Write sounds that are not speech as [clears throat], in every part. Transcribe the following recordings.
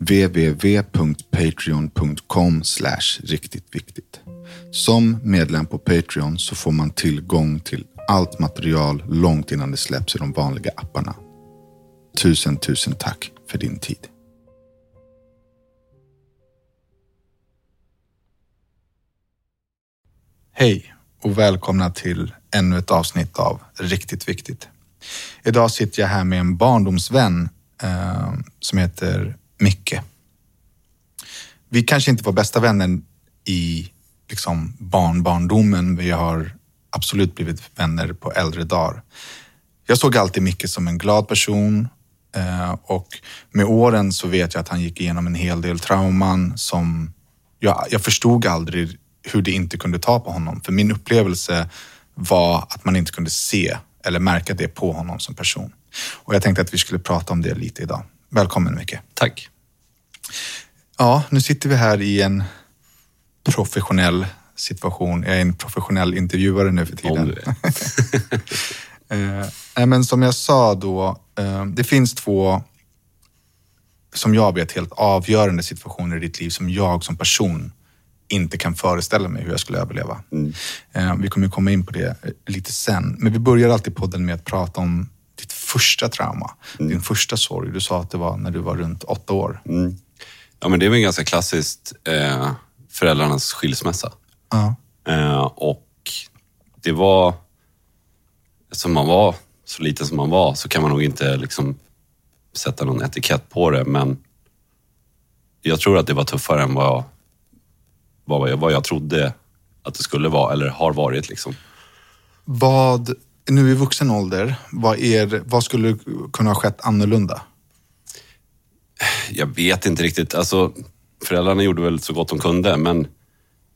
www.patreon.com riktigt viktigt. Som medlem på Patreon så får man tillgång till allt material långt innan det släpps i de vanliga apparna. Tusen, tusen tack för din tid. Hej och välkomna till ännu ett avsnitt av Riktigt Viktigt. Idag sitter jag här med en barndomsvän eh, som heter Micke. Vi kanske inte var bästa vänner i liksom barnbarndomen. Vi har absolut blivit vänner på äldre dagar. Jag såg alltid Micke som en glad person eh, och med åren så vet jag att han gick igenom en hel del trauman som jag, jag förstod aldrig hur det inte kunde ta på honom. För min upplevelse var att man inte kunde se eller märka det på honom som person. Och jag tänkte att vi skulle prata om det lite idag. Välkommen Micke. Tack. Ja, nu sitter vi här i en professionell situation. Jag är en professionell intervjuare nu för tiden. Om du är. [laughs] eh, men som jag sa då, eh, det finns två, som jag vet, helt avgörande situationer i ditt liv som jag som person inte kan föreställa mig hur jag skulle överleva. Mm. Eh, vi kommer komma in på det eh, lite sen. Men vi börjar alltid podden med att prata om första trauma, Mm. din första sorg. Du sa att det var när du var runt åtta år. Mm. Ja, men det är väl ganska klassiskt eh, föräldrarnas skilsmässa. Ja. Eh, och det var, som man var, så liten som man var, så kan man nog inte liksom sätta någon etikett på det. Men jag tror att det var tuffare än vad jag, vad jag, vad jag trodde att det skulle vara, eller har varit. Liksom. Vad, nu i vuxen ålder, vad, är, vad skulle kunna ha skett annorlunda? Jag vet inte riktigt. Alltså, föräldrarna gjorde väl så gott de kunde, men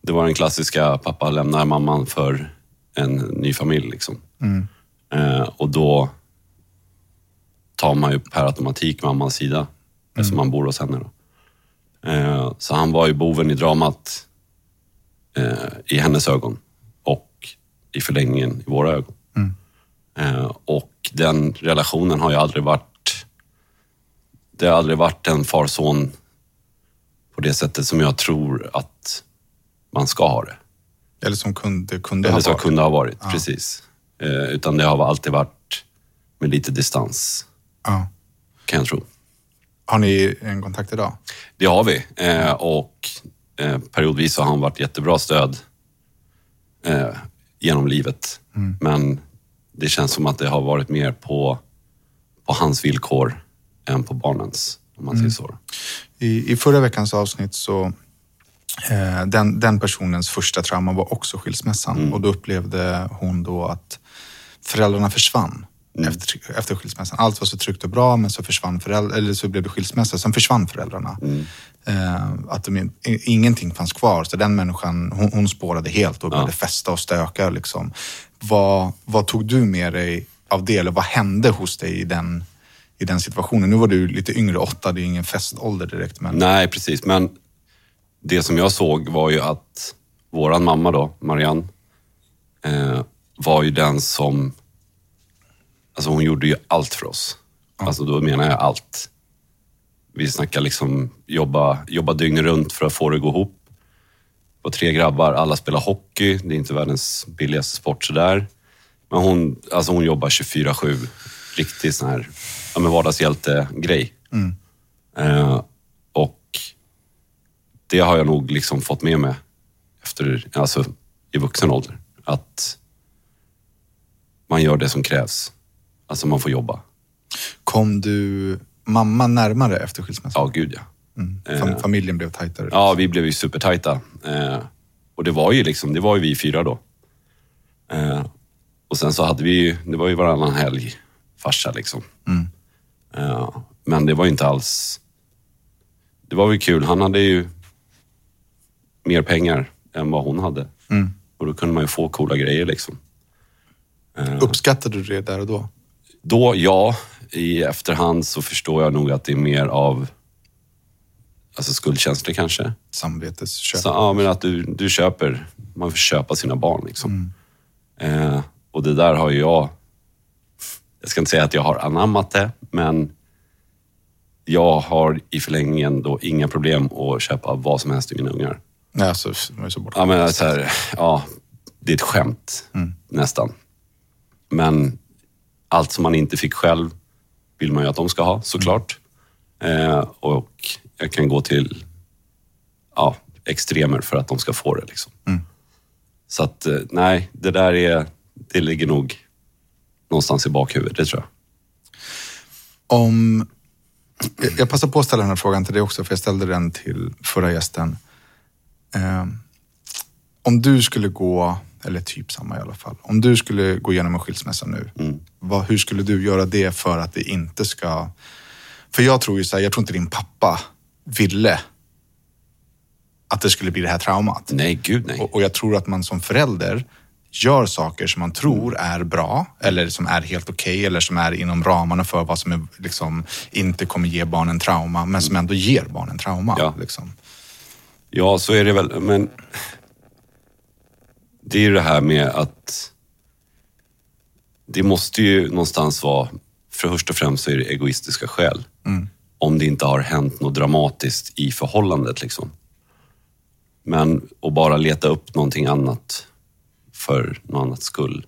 det var den klassiska pappa lämnar mamman för en ny familj. Liksom. Mm. Eh, och då tar man ju per automatik mammans sida eftersom man bor hos henne. Då. Eh, så han var ju boven i dramat eh, i hennes ögon och i förlängningen i våra ögon. Mm. Den relationen har ju aldrig varit... Det har aldrig varit en far-son på det sättet som jag tror att man ska ha det. Eller som kunde, kunde Eller ha som varit? kunde ha varit, precis. Eh, utan det har alltid varit med lite distans, Ja. kan jag tro. Har ni en kontakt idag? Det har vi eh, och eh, periodvis har han varit jättebra stöd eh, genom livet. Men det känns som att det har varit mer på, på hans villkor än på barnens, om man säger så. I, I förra veckans avsnitt så eh, den, den personens första trauma var också skilsmässan och då upplevde hon då att föräldrarna försvann efter, efter skilsmässan. Allt var så tryggt och bra men så försvann föräldrar, eller så blev det skilsmässa, sen försvann föräldrarna. Eh, att de, in- ingenting fanns kvar så den människan hon, hon spårade helt och började festa och stöka. Liksom. Vad, vad tog du med dig av det eller vad hände hos dig i den, i den situationen? Nu var du lite yngre, åtta, det är ingen festålder direkt. Men... Nej, precis. Men det som jag såg var ju att våran mamma då, Marianne, eh, var ju den som... Alltså hon gjorde ju allt för oss. Alltså då menar jag allt. Vi snackar liksom jobba, jobba dygnet runt för att få det att gå ihop. Och tre grabbar, alla spelar hockey. Det är inte världens billigaste sport sådär. Men hon, alltså hon jobbar 24-7. Riktigt sån här ja, men vardagshjälte-grej. Eh, och det har jag nog liksom fått med mig efter, alltså, i vuxen ålder. Att man gör det som krävs. Alltså man får jobba. Kom du mamma närmare efter skilsmässan? Ja, gud ja. Mm. Fam- familjen blev tajtare? Ja, vi blev ju supertajta. Eh, och det var ju liksom, det var ju vi fyra då. Eh, och sen så hade vi ju, det var ju varannan helg farsa liksom. Eh, men det var ju inte alls, det var väl kul. Han hade ju mer pengar än vad hon hade. Och då kunde man ju få coola grejer liksom. Eh, Uppskattade du det där och då? Då, ja. I efterhand så förstår jag nog att det är mer av alltså skuldkänslor kanske. Samvetesköp? Så, ja, men att du, du köper, man får köpa sina barn liksom. Eh, och det där har ju jag, jag ska inte säga att jag har anammat det, men jag har i förlängningen då inga problem att köpa vad som helst till mina ungar. Nej, alltså, var ju så borta. Ja, men så här, ja, det är ett skämt nästan. Men allt som man inte fick själv vill man ju att de ska ha såklart. Eh, och jag kan gå till ja, extremer för att de ska få det. Liksom. Så att eh, nej, det där är, det ligger nog någonstans i bakhuvudet, det tror jag. Om, jag- passar på att ställa den här frågan till dig också, för jag ställde den till förra gästen. Eh, om du skulle gå, eller typ samma i alla fall, om du skulle gå igenom en skilsmässa nu, vad, hur skulle du göra det för att det inte ska... För jag tror ju så här, jag tror inte din pappa ville att det skulle bli det här traumat. Nej, gud nej. Och, och jag tror att man som förälder gör saker som man tror är bra eller som är helt okej eller som är inom ramarna för vad som är, liksom, inte kommer ge barnen trauma men som ändå ger barnen trauma. Ja. Liksom. Ja, så är det väl. Men det är ju det här med att det måste ju någonstans vara, först och främst så är det egoistiska skäl. Om det inte har hänt något dramatiskt i förhållandet. Liksom. Men att bara leta upp någonting annat för något annat skull.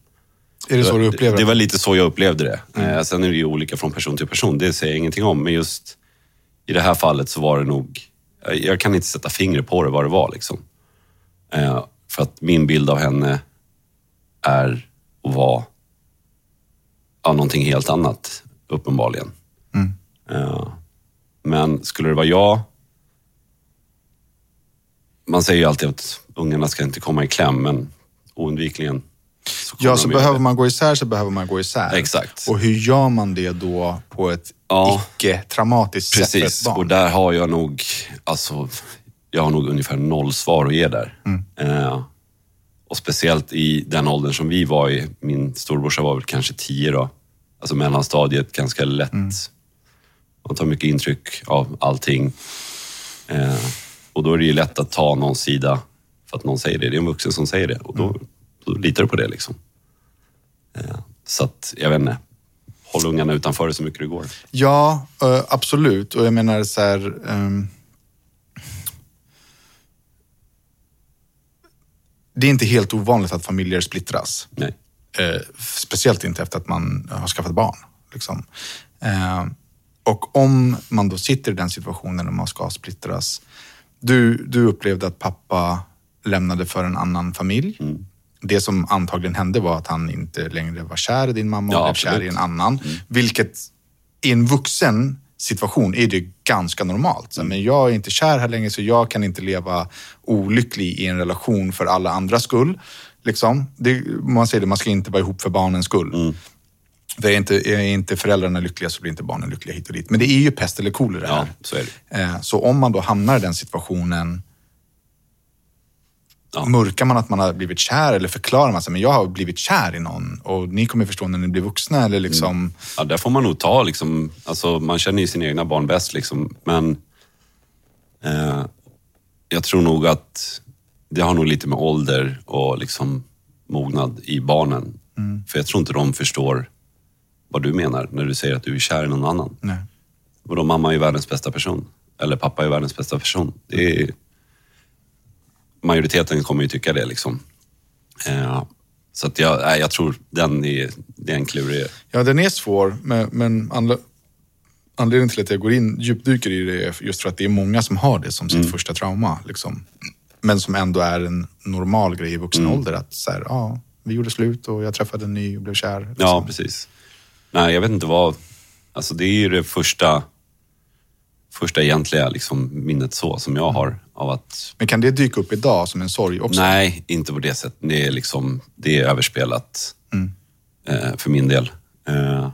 Är det så du upplever Det det? var lite så jag upplevde det. Eh, Sen är det ju olika från person till person, det säger jag ingenting om. Men just i det här fallet så var det nog, jag- jag kan inte sätta fingret på det vad det var. Liksom. Eh, för att min bild av henne är och var ja, någonting helt annat, uppenbarligen. Eh, men skulle det vara jag, man säger ju alltid att ungarna ska inte komma i kläm, men oundvikligen så Ja, så behöver det. man gå isär så behöver man gå isär. Exakt. Och hur gör man det då på ett Ja. icke-traumatiskt sätt för ett barn? och där har jag nog, alltså, jag har nog ungefär noll svar att ge där. Eh, och speciellt i den åldern som vi var i, min storbrorsa var väl kanske tio då. Alltså mellanstadiet, ganska lätt. Man tar mycket intryck av allting. Eh, och då är det ju lätt att ta någon sida för att någon säger det. Det är en vuxen som säger det och då, då litar du på det. liksom. Eh, så att, jag vet inte. Håll ungarna utanför så mycket det går. Ja, eh, absolut. Och jag menar så här... ehm, det är inte helt ovanligt att familjer splittras. Nej. Eh, speciellt inte efter att man har skaffat barn. Liksom. Eh, och om man då sitter i den situationen och man ska splittras. Du, du upplevde att pappa lämnade för en annan familj. Mm. Det som antagligen hände var att han inte längre var kär i din mamma och Ja, blev kär i en annan. Vilket i en vuxen situation är det ganska normalt. Så, men jag är inte kär här längre så jag kan inte leva olycklig i en relation för alla andras skull. Liksom. Det, man säger det, man ska inte vara ihop för barnens skull. För är inte, är inte föräldrarna lyckliga så blir inte barnen lyckliga hit och dit. Men det är ju pest eller kolera Ja, här. så. Eh, Så om man då hamnar i den situationen, Ja. mörkar man att man har blivit kär eller förklarar man sig, men jag har blivit kär i någon och ni kommer förstå när ni blir vuxna eller liksom... Ja, där får man nog ta liksom, alltså man känner ju sina egna barn bäst liksom, men eh, jag tror nog att det har nog lite med ålder och liksom mognad i barnen. För jag tror inte de förstår vad du menar när du säger att du är kär i någon annan. Nej. Och då mamma är ju världens bästa person. Eller pappa är världens bästa person. Det är, majoriteten kommer ju tycka det liksom. Eh, så att jag, nej, jag tror den är, det är en klurig... Ja, den är svår, men, men anle- anledningen till att jag går in, djupdyker i det är just för att det är många som har det som sitt första trauma. Liksom. Men som ändå är en normal grej i vuxen ålder. Att så här, ja, vi gjorde slut och jag träffade en ny och blev kär. Liksom. Ja, precis. Nej, jag vet inte vad... Alltså det är ju det första, första egentliga liksom, minnet så som jag har av att... Men kan det dyka upp idag som en sorg också? Nej, inte på det sättet. Det är, liksom, det är överspelat eh, för min del. Eh,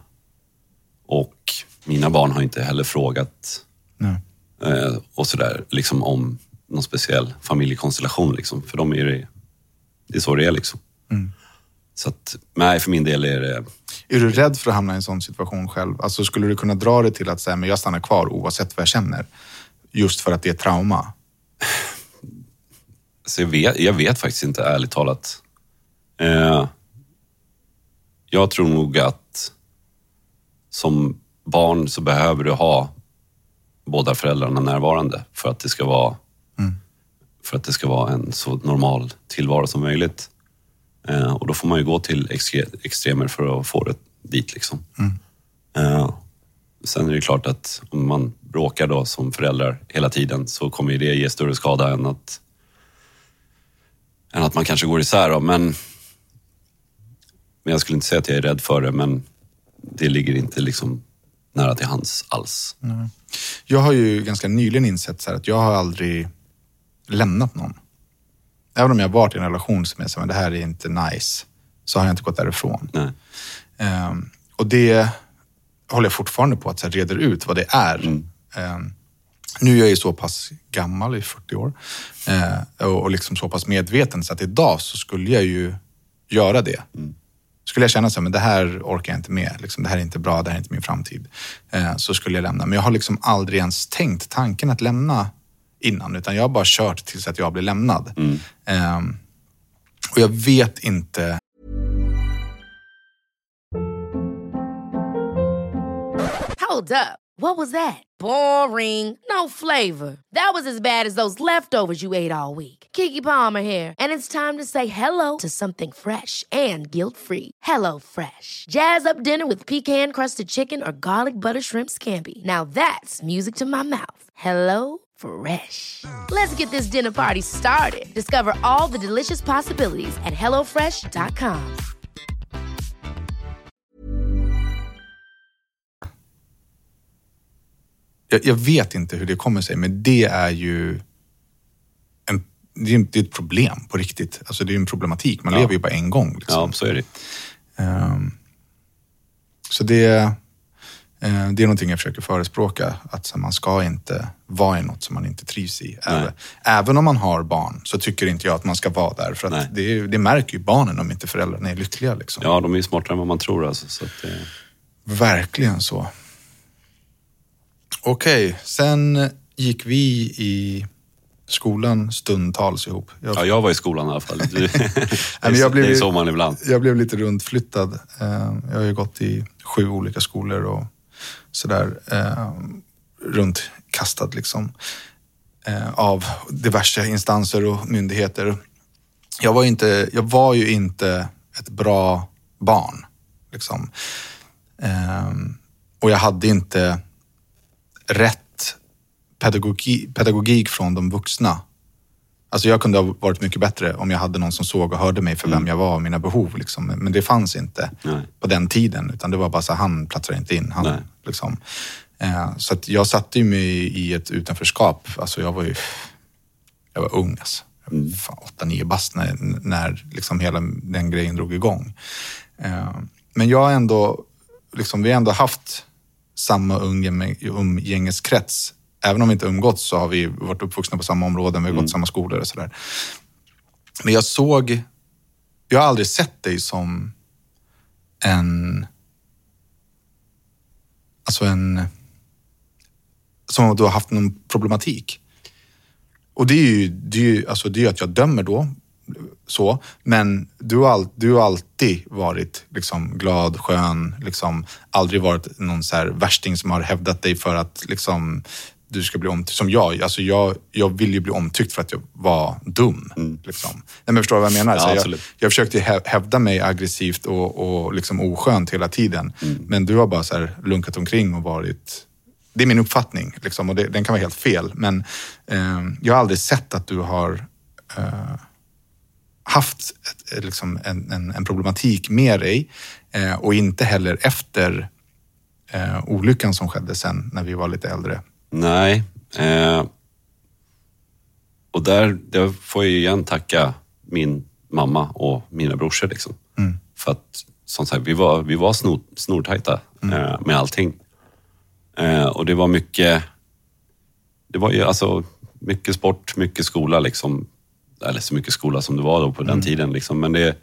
och mina barn har inte heller frågat eh, och sådär, liksom om någon speciell familjekonstellation. Liksom. För de är det, det är så det är. Liksom. Så att, nej, för min del är det... Är du rädd för att hamna i en sån situation själv? Alltså skulle du kunna dra det till att säga, men jag stannar kvar oavsett vad jag känner? Just för att det är trauma? Så jag, vet, jag vet faktiskt inte, ärligt talat. Eh, jag tror nog att som barn så behöver du ha båda föräldrarna närvarande för att det ska vara, för att det ska vara en så normal tillvaro som möjligt. Eh, och då får man ju gå till extre- extremer för att få det dit. Liksom. Eh, sen är det klart att om man bråkar då som föräldrar hela tiden så kommer ju det ge större skada än att, än att man kanske går isär. Då. Men, men jag skulle inte säga att jag är rädd för det, men det ligger inte liksom nära till hands alls. Jag har ju ganska nyligen insett så här att jag har aldrig lämnat någon. Även om jag varit i en relation som är så men det här är inte nice, så har jag inte gått därifrån. Ehm, och det håller jag fortfarande på att så här, reder ut vad det är. Ehm, nu är jag ju så pass gammal, i 40 år, eh, och, och liksom så pass medveten så att idag så skulle jag ju göra det. Skulle jag känna så här, men det här orkar jag inte med, liksom, det här är inte bra, det här är inte min framtid, eh, så skulle jag lämna. Men jag har liksom aldrig ens tänkt tanken att lämna innan, utan jag har bara kört tills att jag blir lämnad. Ehm, och jag vet inte Hold up. What was that? Boring. No flavor. That was as bad as those leftovers you ate all week. Kiki Palmer here, and it's time to say hello to something fresh and guilt-free. Hello Fresh. Jazz up dinner with pecan-crusted chicken or garlic butter shrimp scampi. Now that's music to my mouth. Hello Fresh. Let's get this dinner party started. Discover all the delicious possibilities at hellofresh.com. jag, jag vet inte hur det kommer sig, men det är ju en, det är, ett problem på riktigt. Alltså det är ju en problematik. Man Ja. lever ju bara en gång. Liksom. Ja, så är det. Ehm, så det, det är någonting jag försöker förespråka. Att man ska inte vara i något som man inte trivs i. Nej. Även, om man har barn så tycker inte jag att man ska vara där. För att det, är- det märker ju barnen om inte föräldrarna är lyckliga. Liksom. Ja, de är ju smartare än vad man tror. Alltså, så att, eh, Verkligen så. Okej, sen gick vi i skolan stundtals ihop. Jag, ja, jag var i skolan i alla fall. [laughs] Du, jag blev det är så man ibland. jag blev lite runtflyttad. Eh, Jag har ju gått i sju olika skolor och sådär. eh, Runtkastad liksom. eh, Av diverse instanser och myndigheter. Jag var, inte, jag var ju inte ett bra barn. Liksom. Eh, Och jag hade inte rätt pedagogi, pedagogik från de vuxna. Alltså jag kunde ha varit mycket bättre om jag hade någon som såg och hörde mig för vem jag var och mina behov. Liksom. Men- det fanns inte Nej. på den tiden. Utan det var bara så här, han platsar inte in. Han, liksom. eh, så att jag satte mig i ett utanförskap. Alltså jag var ju jag var ung alltså. Fan, åtta, nio bast när, när liksom hela den grejen drog igång. Eh, men jag har ändå, liksom, vi har ändå haft samma umgänge- umgängeskrets. Även om vi inte umgåtts så har vi varit uppvuxna på samma områden, vi har gått samma skolor och sådär. Men jag såg, jag har aldrig sett dig som en, alltså en, som att du har haft någon problematik. Och det är ju, det är ju alltså det är att jag dömer då, så. Men du har, all, du har alltid varit liksom glad, skön, liksom aldrig varit någon så här värsting som har hävdat dig för att liksom du ska bli omtyckt. Som jag, alltså jag, jag vill ju bli omtyckt för att jag var dum. Liksom. Nej, men förstår du vad jag menar? Ja, så jag, jag försökte hävda mig aggressivt och, och liksom oskönt hela tiden. Men du har bara så här lunkat omkring och varit... Det är min uppfattning liksom, och det, den kan vara helt fel. Men eh, jag har aldrig sett att du har eh, haft ett, ett, liksom en, en, en problematik med dig eh, och inte heller efter eh, olyckan som skedde sen när vi var lite äldre. Nej. Eh, och där, där får jag ju igen tacka min mamma och mina brorsor. Liksom. För att som sagt, vi var, vi var snor, snortajta eh, med allting. Eh, och det var mycket, det var ju alltså mycket sport, mycket skola liksom. Eller så mycket skola som det var då på den tiden liksom. Men det,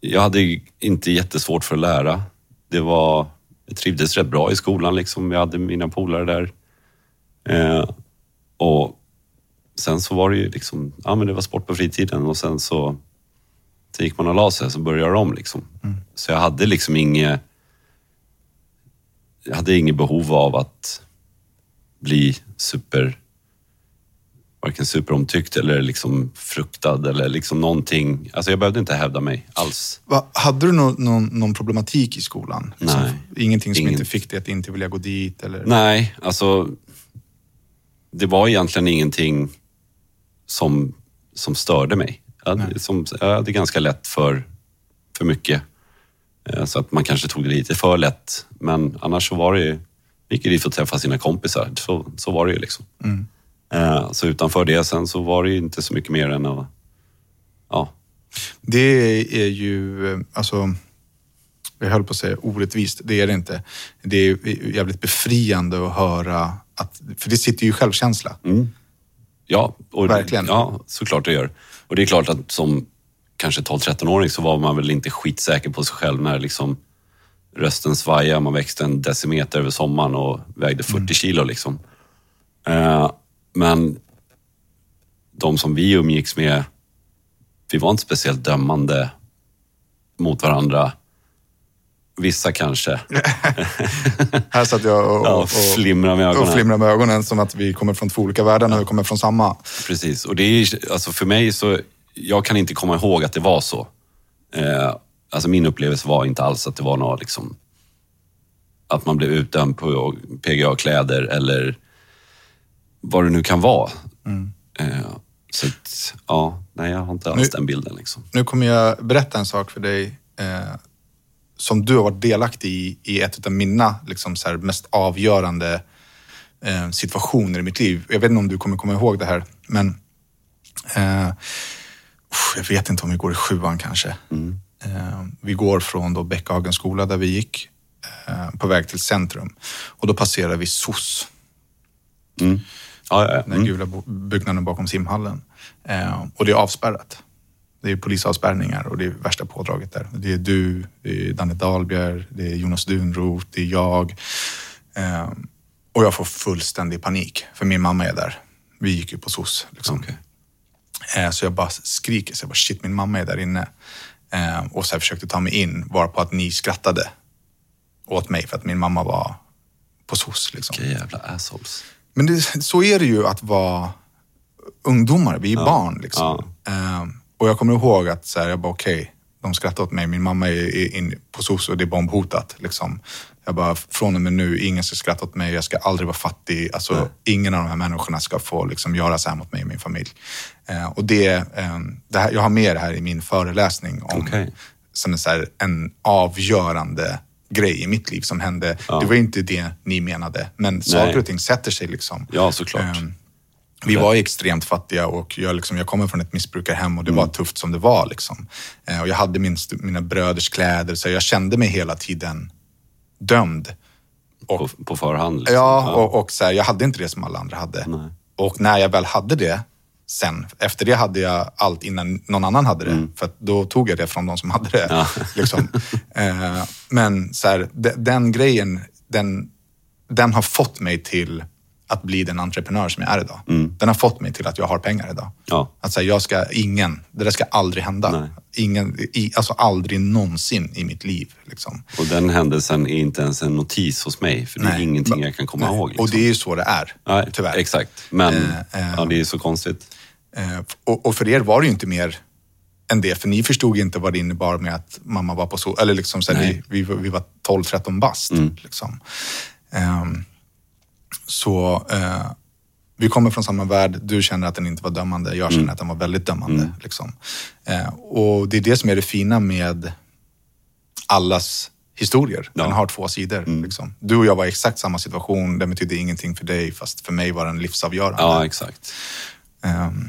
jag hade inte jättesvårt för att lära. Det var, jag trivdes rätt bra i skolan. Liksom. Jag hade mina polare där. Eh, och sen så var det ju liksom, ja men det var sport på fritiden och sen så, så gick man och la sig så började jag om. Liksom. Så jag hade liksom inget, jag hade inget behov av att bli super, varken superomtyckt eller liksom fruktad eller liksom någonting. Alltså jag behövde inte hävda mig alls. Va, hade du någon, någon, någon problematik i skolan? Liksom, Nej. Ingenting som Ingen. inte fick dig att inte vilja gå dit? Eller? Nej, alltså det var egentligen ingenting som, som störde mig. Jag hade, som, jag hade ganska lätt för, för mycket. Eh, Så att man kanske tog det lite för lätt. Men annars så var det ju, gick ju dit för att träffa sina kompisar. Så, så var det ju liksom. Eh, Så utanför det sen så var det ju inte så mycket mer än att, ja, Det är ju, eh, alltså, jag höll på att säga orättvist, det är det inte. Det är jävligt befriande att höra, att, för det sitter ju självkänsla. Ja, och, Verkligen. Ja, såklart det gör. Och det är klart att som kanske 12-13-åring så var man väl inte skitsäker på sig själv när liksom rösten svajade, man växte en decimeter över sommaren och vägde 40 kilo. Liksom. Eh, men de som vi umgicks med, vi var inte speciellt dömande mot varandra. Vissa kanske. [laughs] Här satt jag och, Ja, och, och, flimrar med ögonen. och flimrar med ögonen som att vi kommer från två olika världar när vi kommer från samma. Precis, och det är alltså för mig så, jag kan inte komma ihåg att det var så. Eh, alltså min upplevelse var inte alls att det var något liksom, att man blev utdömd på PGA-kläder eller vad det nu kan vara. Eh, så att, ja, nej jag har inte alls Nu- den bilden liksom. Nu kommer jag berätta en sak för dig eh, som du har varit delaktig i, i ett av mina liksom, så här, mest avgörande eh, situationer i mitt liv. Jag vet inte om du kommer komma ihåg det här, men eh, jag vet inte om vi går i sjuan kanske. Eh, vi går från då Bäckhagens skola där vi gick eh, på väg till centrum och då passerar vi SOS. Mm. Ja, ja, ja. den Mm. gula byggnaden bakom simhallen. Eh, och det är avspärrat. Det är polisavspärrningar och det är värsta pådraget där. Det är du, det är Danne Dahlbjer, det är Jonas Dunroth, det är jag. Eh, och jag får fullständig panik, för min mamma är där. Vi gick ju på SOS. Liksom. Okej. Eh, så jag bara skriker, så jag bara shit, min mamma är där inne. Eh, och så här försökte ta mig in, varpå att ni skrattade åt mig för att min mamma var på SOS. Liksom. Vilka jävla assholes. Men det, så är det ju att vara ungdomar, vi är barn. Liksom. Ehm, och jag kommer ihåg att så här, jag bara okej, de skrattar åt mig. Min mamma är, är in på SOS och det är bombhotat. Liksom. Jag bara, från och med nu, ingen ska skratta åt mig. Jag ska aldrig vara fattig. Alltså, ingen av de här människorna ska få liksom, göra så här mot mig och min familj. Ehm, och det, ehm, det här, jag har med det här i min föreläsning om Okej. som en, så här, en avgörande grej i mitt liv som hände. Det var inte det ni menade, men saker och ting sätter sig liksom. Ja, såklart. Ehm, vi var extremt fattiga och jag, liksom, jag kommer från ett missbrukarhem och det Mm. var tufft som det var. Liksom. Eh, och jag hade min, mina bröders kläder så jag kände mig hela tiden dömd. Och, På, på förhand. Liksom. ja, och, och så här, jag hade inte det som alla andra hade. Nej. Och när jag väl hade det, sen, efter det hade jag allt innan någon annan hade det. För att då tog jag det från de som hade det. Mm. Ja. [laughs] Liksom. Eh, men så här, de, den grejen, den, den har fått mig till att bli den entreprenör som jag är idag. Den har fått mig till att jag har pengar idag. Mm. Ja. Att säga, jag ska, ingen, det där ska aldrig hända. Nej. Ingen, i, alltså aldrig någonsin i mitt liv. Liksom. Och den händelsen är inte ens en notis hos mig, för det är Nej. ingenting jag kan komma Nej. ihåg. Liksom. Och det är ju så det är, Nej, tyvärr. Exakt, men Eh, eh. ja, det är så konstigt. Eh, och, och för er var det ju inte mer än det, för ni förstod inte vad det innebar med att mamma var på så, eller liksom så vi, vi, var- vi var 12-13 bast. Liksom. Ehm, så eh, vi kommer från samma värld, du känner att den inte var dömande, jag känner att den var väldigt dömande. Liksom. Eh, och det är det som är det fina med allas historier. Den Ja. har två sidor. Liksom. Du och jag var i exakt samma situation, den betydde ingenting för dig, fast för mig var den livsavgörande. Ja, exakt. Ehm,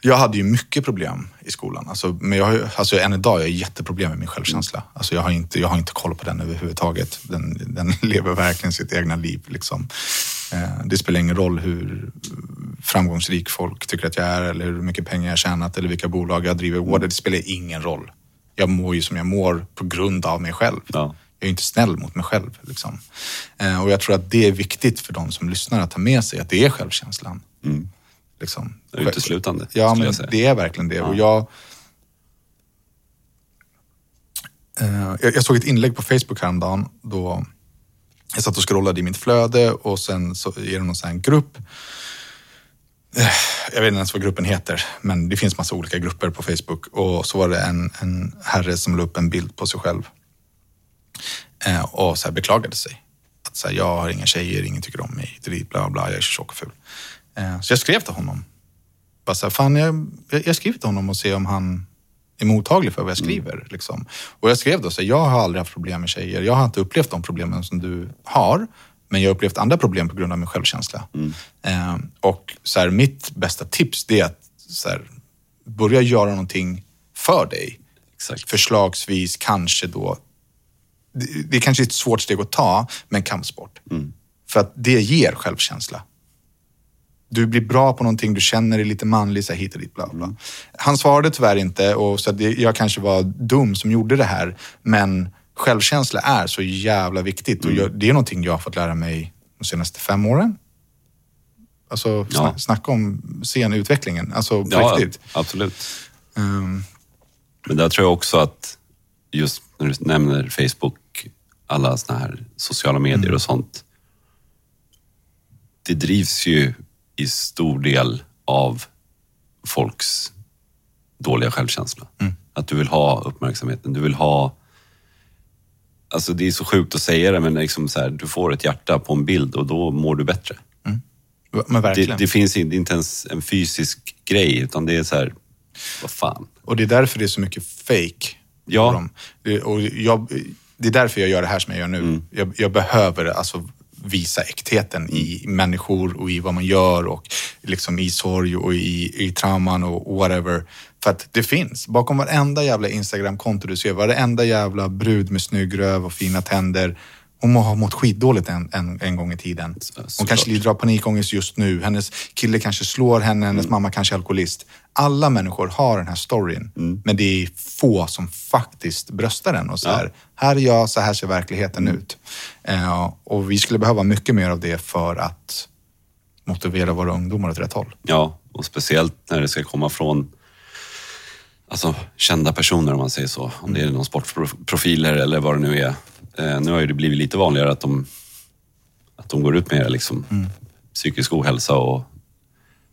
jag hade ju mycket problem i skolan. Alltså, men jag, har ju- alltså, än idag har jag jätteproblem med min självkänsla. Alltså, jag, har inte, jag har inte koll på den överhuvudtaget. Den, den [laughs] lever verkligen sitt egna liv. Liksom. Eh, det spelar ingen roll hur framgångsrik folk tycker att jag är eller hur mycket pengar jag tjänat eller vilka bolag jag driver. Mm. Det spelar ingen roll. Jag mår ju som jag mår på grund av mig själv. Ja. Jag är inte snäll mot mig själv. Liksom. Eh, och jag tror att det är viktigt för de som lyssnar att ta med sig att det är självkänslan. Mm. Liksom. Uteslutande, Ja, men det är verkligen det. Ja. Och jag, eh, jag, jag såg ett inlägg på Facebook häromdagen då jag satt och scrollade i mitt flöde och sen så är det någon sån här grupp. Eh, Jag vet inte ens vad gruppen heter, men det finns massa olika grupper på Facebook. Och så var det en, en herre som la upp en bild på sig själv eh, och så här beklagade sig. Att så här, jag har inga tjejer, ingen tycker om mig, bla bla, jag är tjock och ful. Eh, så jag skrev till honom. Bara så här, fan, jag, jag, skriver till honom och ser om han är mottaglig för vad jag skriver. Liksom. Och jag skrev då så här, jag har aldrig haft problem med tjejer. Jag har inte upplevt de problemen som du har. Men jag har upplevt andra problem på grund av min självkänsla. Eh, och så här, mitt bästa tips det är att så här, börja göra någonting för dig. Exakt. Förslagsvis kanske då, det, det är kanske är ett svårt steg att ta, men kampsport. För att det ger självkänsla. Du blir bra på någonting, du känner dig lite manlig, så här, hit och dit, bla bla. Han svarade tyvärr inte och så det, jag kanske var dum som gjorde det här. Men självkänsla är så jävla viktigt och jag, det är någonting jag har fått lära mig de senaste fem åren. Alltså, Ja. snack, snacka om scenutvecklingen. Alltså, på Ja, riktigt. absolut. Ehm, Men där tror jag också att just när du nämner Facebook, alla såna här sociala medier och sånt. Det drivs ju i stor del av folks dåliga självkänsla. Att du vill ha uppmärksamheten, du vill ha... Alltså det är så sjukt att säga det, men liksom så här, du får ett hjärta på en bild och då mår du bättre. men Det, verkligen. det finns inte, ens en fysisk grej, utan det är så här, vad fan. Och det är därför det är så mycket fake. Ja. dem. Det, och jag, det är därför jag gör det här som jag gör nu. Jag, jag behöver alltså visa äktheten i människor och i vad man gör och liksom i sorg och i, i trauman och whatever. För att det finns. Bakom varenda jävla Instagram-konto du ser, varenda jävla brud med snygg röv och fina tänder. Hon må ha mått skitdåligt en, en, en gång i tiden. Hon såklart. kanske lider av panikångest just nu. Hennes kille kanske slår henne, hennes mamma kanske är alkoholist. Alla människor har den här storyn, men det är få som faktiskt bröstar den och så här, här är jag, så här ser verkligheten ut. Eh, och vi skulle behöva mycket mer av det för att motivera våra ungdomar åt rätt håll. Ja, och speciellt när det ska komma från alltså, kända personer om man säger så. Om det är någon sportprofiler eller vad det nu är. Eh, nu har ju det blivit lite vanligare att de, att de går ut med liksom, psykisk ohälsa och,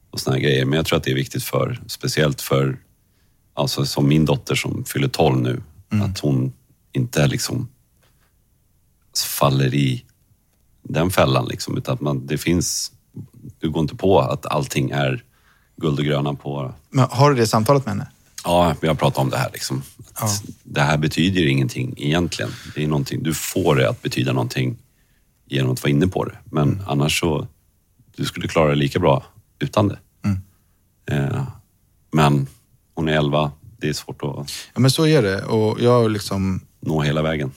och såna här grejer. Men jag tror att det är viktigt för, speciellt för, alltså som min dotter som fyller 12 nu, att hon inte liksom faller i den fällan. Liksom, utan att man, det finns, du går inte på att allting är guld och gröna på... Men har du det samtalet med henne? Ja, vi har pratat om det här. Liksom. Ja. Det här betyder ingenting egentligen. Det är någonting, du får det att betyda någonting genom att vara inne på det. Men annars så, du skulle klara det lika bra utan det. Eh, men hon är 11, det är svårt att Ja, men så är det. Och jag liksom nå hela vägen.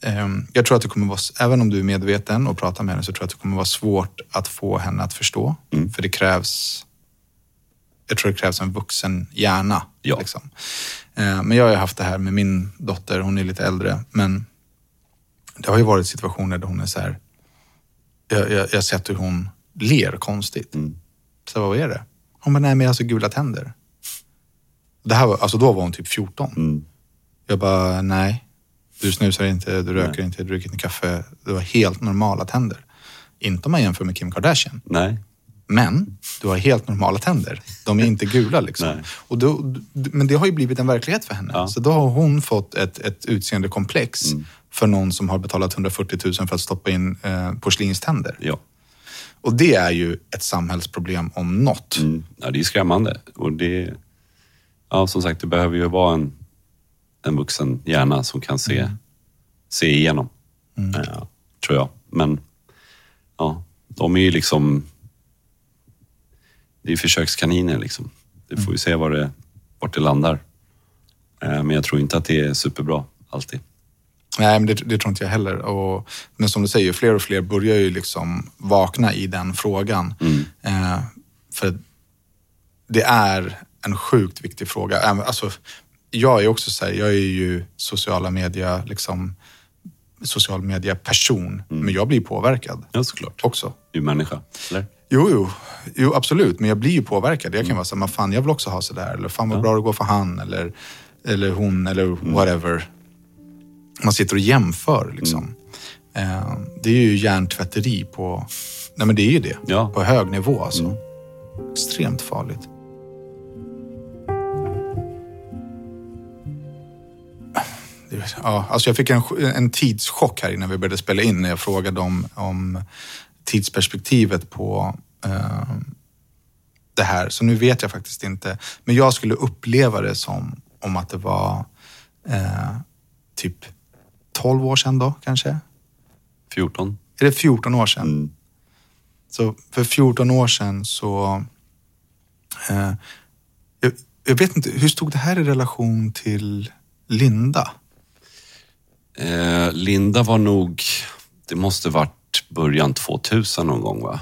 Ehm, Jag tror att det kommer vara, även om du är medveten och pratar med henne, så tror jag att det kommer vara svårt att få henne att förstå. För det krävs, jag tror det krävs en vuxen hjärna. Ja. Liksom. Ehm, Men jag har ju haft det här med min dotter, hon är lite äldre, men det har ju varit situationer där hon är så här, jag, jag, jag har sett hur hon ler konstigt. Så vad är det? Hon bara, nej men jag har så gula tänder. Det här var, alltså då var hon typ 14. Jag bara, nej. Du snusar inte, du röker inte, du dricker inte kaffe. Du har helt normala tänder. Inte om man jämför med Kim Kardashian. Nej, Men du har helt normala tänder. De är inte gula liksom. Och då, men det har ju blivit en verklighet för henne. Ja. Så då har hon fått ett, ett utseendekomplex för någon som har betalat 140 000 för att stoppa in eh, porslinständer. ja. Och det är ju ett samhällsproblem om något. Mm. ja. Det är skrämmande. Och det, ja, som sagt, det behöver ju vara en, en vuxen hjärna som kan se, se igenom. Ja, tror jag. Men ja, de är ju liksom... Det är försökskaniner liksom. Det får vi se var det, vart det landar. Eh, Men jag tror inte att det är superbra alltid. Nej, men det, det tror inte jag heller. Och, men som du säger, fler och fler börjar ju liksom vakna i den frågan. Eh, för det är en sjukt viktig fråga. Alltså, jag är också så här, jag är ju sociala media, liksom, social media person, men jag blir påverkad Ja, såklart. också. Du är människa, eller? Jo, jo, jo, absolut. Men jag blir ju påverkad. Jag kan vara så men fan jag vill också ha sådär. Eller fan vad bra det går för han. Eller, eller hon eller whatever. Man sitter och jämför liksom. Eh, det är ju hjärntvätteri på... Nej men det är ju det. Ja. På hög nivå alltså. Extremt farligt. Ja, alltså jag fick en, en tidschock här innan vi började spela in när jag frågade om, om tidsperspektivet på eh, det här. Så nu vet jag faktiskt inte. Men jag skulle uppleva det som om att det var eh, typ 12 år sedan då kanske. 14? Är det 14 år sedan? Mm. Så för 14 år sedan så... Eh, jag, jag vet inte, hur stod det här i relation till Linda? Eh, Linda var nog, det måste varit början 2000 någon gång va?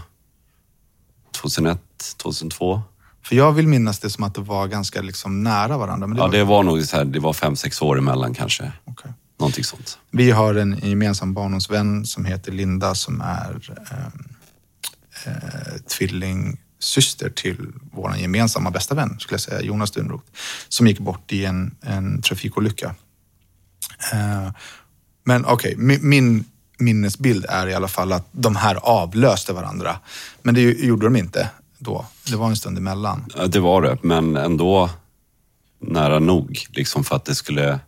2001, 2002? För jag vill minnas det som att det var ganska liksom nära varandra. Men det Ja, var, det var nog så här, det var fem, sex år emellan kanske. Okej. Någonting sånt. Vi har en gemensam barndomsvän som heter Linda som är eh, eh, tvillingsyster till vår gemensamma bästa vän, skulle jag säga, Jonas Dunroth, som gick bort i en, en trafikolycka. Eh, men okej, min, min minnesbild är i alla fall att de här avlöste varandra. Men det gjorde de inte då. Det var en stund emellan. Ja, det var det, men ändå nära nog liksom för att det skulle...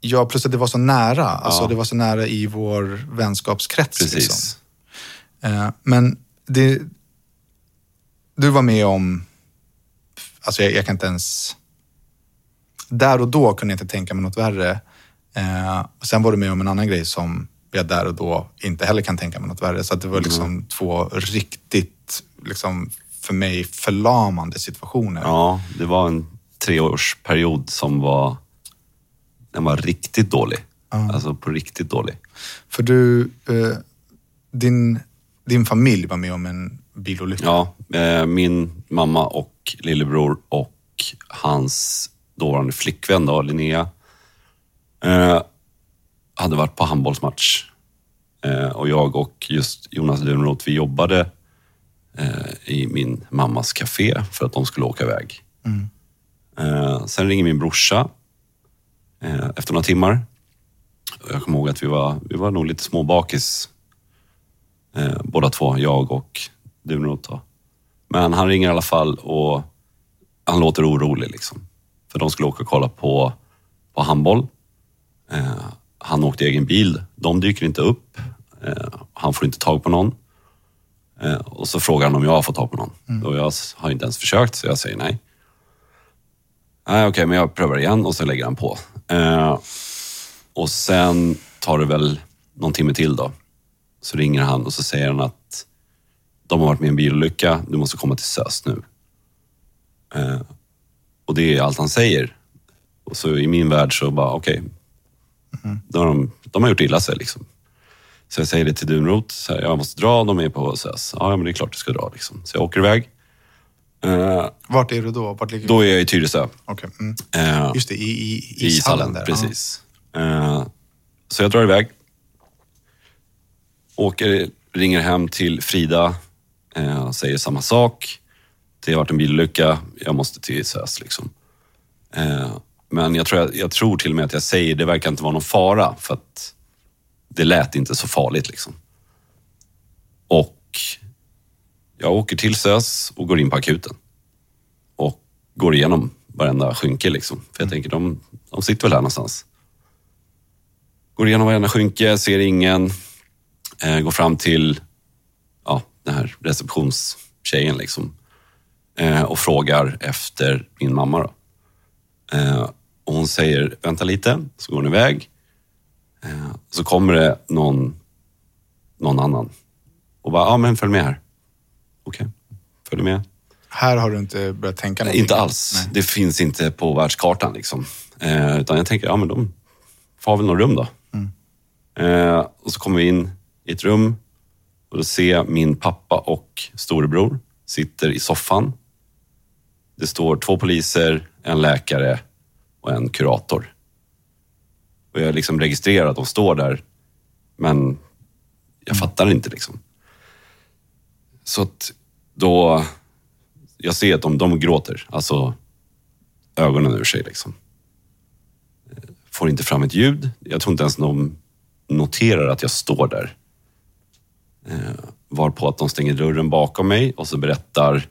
Ja, plus att det var så nära. Alltså, Ja. Det var så nära i vår vänskapskrets. Precis. Liksom. Eh, men det, du var med om, alltså jag, jag kan inte ens, där och då kunde jag inte tänka mig något värre. Eh, och sen var du med om en annan grej som jag där och då inte heller kan tänka mig något värre. Så det var liksom två riktigt, liksom, för mig förlamande situationer. Ja, det var en treårsperiod som var... Den var riktigt dålig. Alltså på riktigt dålig. För du, eh, din, din familj var med om en bilolycka. Ja, eh, min mamma och lillebror och hans dåvarande flickvän då, Linnea, eh, hade varit på handbollsmatch. Eh, och jag och just Jonas Dunroth, vi jobbade eh, i min mammas café för att de skulle åka iväg. Eh, sen ringer min brorsa efter några timmar. Jag kommer ihåg att vi var, vi var nog lite småbakis båda två, jag och Dunroth. Men han ringer i alla fall och han låter orolig. Liksom. För de skulle åka och kolla på, på handboll. Han åkte i egen bil. De dyker inte upp. Eh, han får inte tag på någon. Eh, och så frågar han om jag har fått tag på någon. Och jag har inte ens försökt, så jag säger nej. Nej, okej, men jag prövar igen och så lägger han på. Eh, och sen tar det väl någon timme till då. Så ringer han och så säger han att de har varit med i en bilolycka, du måste komma till SÖS nu. Och det är allt han säger. Och så i min värld så bara, okej. Då har de, de har gjort illa sig liksom. Så jag säger det till Dunroth, så här, jag måste dra, de är på SÖS. Ja, men det är klart du ska dra liksom. Så jag åker iväg. Eh, Vart är du då? Vart ligger då är jag i Tyresö. Okej. Mm. Eh, Just det, i, i, i ishallen. där. Precis. Eh, så jag drar iväg. Åker, ringer hem till Frida. Säger samma sak. Det har varit en bilolycka. Jag måste till SÖS. Liksom. Men jag tror, jag, jag tror till och med att jag säger det verkar inte vara någon fara. För att det lät inte så farligt. Liksom. Och jag åker till SÖS och går in på akuten. Och går igenom varenda skynke. Liksom. För jag tänker, de, de sitter väl här någonstans. Går igenom varenda skynke, ser ingen. Eh, går fram till ja, den här receptionstjejen liksom. Eh, och frågar efter min mamma. Då. Eh, och hon säger, vänta lite, så går hon iväg. Eh, så kommer det någon, någon annan. Och bara, ja men följ med här. Okej, följ med. Här har du inte börjat tänka någonting? Inte alls. Nej. Det finns inte på världskartan. Liksom. Eh, utan jag tänker, ja men de får väl något rum då. Eh, och så kommer vi in i ett rum och då ser jag min pappa och storebror sitter i soffan Det står två poliser, en läkare och en kurator. Och jag liksom registrerar att de står där, men jag fattar inte liksom. Så att då, jag ser att de, de gråter, alltså ögonen ur sig liksom. Eh, får inte fram ett ljud. Jag tror inte ens de noterar att jag står där. Eh, varpå att de stänger dörren bakom mig och så berättar